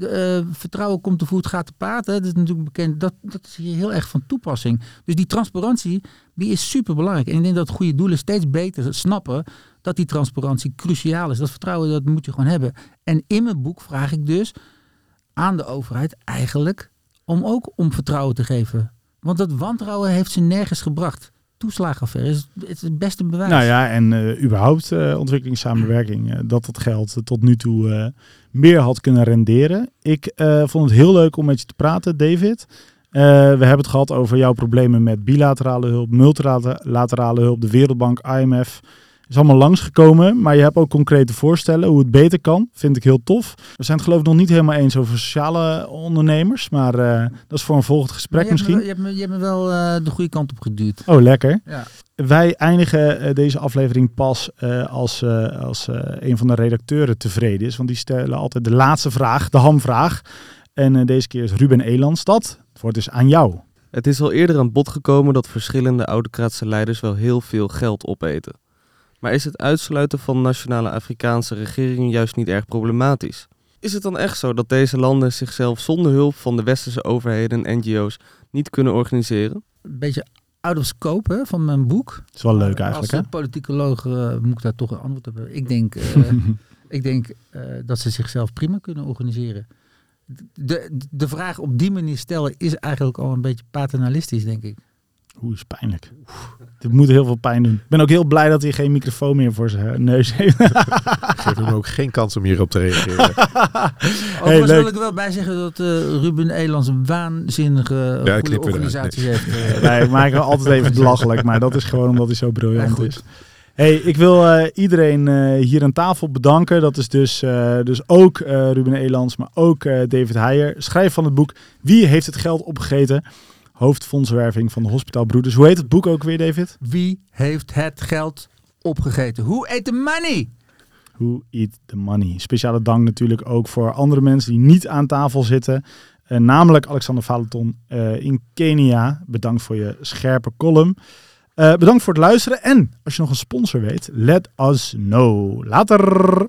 eh, vertrouwen komt te voet, gaat te paard. Hè. Dat is natuurlijk bekend. Dat, dat is hier heel erg van toepassing. Dus die transparantie, die is super belangrijk. En ik denk dat goede doelen steeds beter snappen dat die transparantie cruciaal is. Dat vertrouwen, dat moet je gewoon hebben. En in mijn boek vraag ik dus aan de overheid eigenlijk om ook om vertrouwen te geven. Want dat wantrouwen heeft ze nergens gebracht. Toeslagenaffaire is het, beste bewijs. Nou ja, en eh, überhaupt eh, ontwikkelingssamenwerking. dat dat geld eh, tot nu toe meer had kunnen renderen. Ik eh, vond het heel leuk om met je te praten, David. Eh, we hebben het gehad over jouw problemen met bilaterale hulp, multilaterale hulp, de Wereldbank, IMF. Is allemaal langsgekomen, maar je hebt ook concrete voorstellen hoe het beter kan. Vind ik heel tof. We zijn het geloof ik nog niet helemaal eens over sociale ondernemers, maar eh, dat is voor een volgend gesprek je hebt me misschien. je, hebt me, je hebt me wel eh, de goede kant op geduwd. Oh, lekker. Ja. Wij eindigen eh, deze aflevering pas eh, als, eh, als eh, een van de redacteuren tevreden is. Want die stellen altijd de laatste vraag, de hamvraag. En deze keer is Ruben Elandstad. Het woord is aan jou. Het is al eerder aan bod gekomen dat verschillende autocratische leiders wel heel veel geld opeten. Maar is het uitsluiten van nationale Afrikaanse regeringen juist niet erg problematisch? Is het dan echt zo dat deze landen zichzelf zonder hulp van de westerse overheden en NGO's niet kunnen organiseren? Een beetje out of scope hè, van mijn boek. Dat is wel leuk eigenlijk, hè? Als politicoloog eh, moet ik daar toch een antwoord op hebben. Ik denk, eh, ik denk eh, dat ze zichzelf prima kunnen organiseren. De, de vraag op die manier stellen is eigenlijk al een beetje paternalistisch, denk ik. Oeh, is pijnlijk. Dit moet heel veel pijn doen. Ik ben ook heel blij dat hij geen microfoon meer voor zijn neus heeft. Geef hem ook geen kans om hierop te reageren. Overigens leuk. wil ik er wel bij zeggen dat eh, Ruben Elands een waanzinnige Ja, organisatie heeft. eh. Nee, ik maak hem altijd even belachelijk, maar dat is gewoon omdat hij zo briljant Ja, is. Hey, ik wil eh, iedereen eh, hier aan tafel bedanken. Dat is dus, eh, dus ook eh, Ruben Elands, maar ook eh, David Heijer. Schrijf van het boek Wie heeft het geld opgegeten? Hoofdfondswerving van de Hospitaalbroeders. Hoe heet het boek ook weer, David? Wie heeft het geld opgegeten? Who ate the money? Who Eat the Money. Speciale dank natuurlijk ook voor andere mensen die niet aan tafel zitten. Eh, namelijk Alexander Valeton eh, in Kenia. Bedankt voor je scherpe column. Eh, bedankt voor het luisteren. En als je nog een sponsor weet, let us know. Later!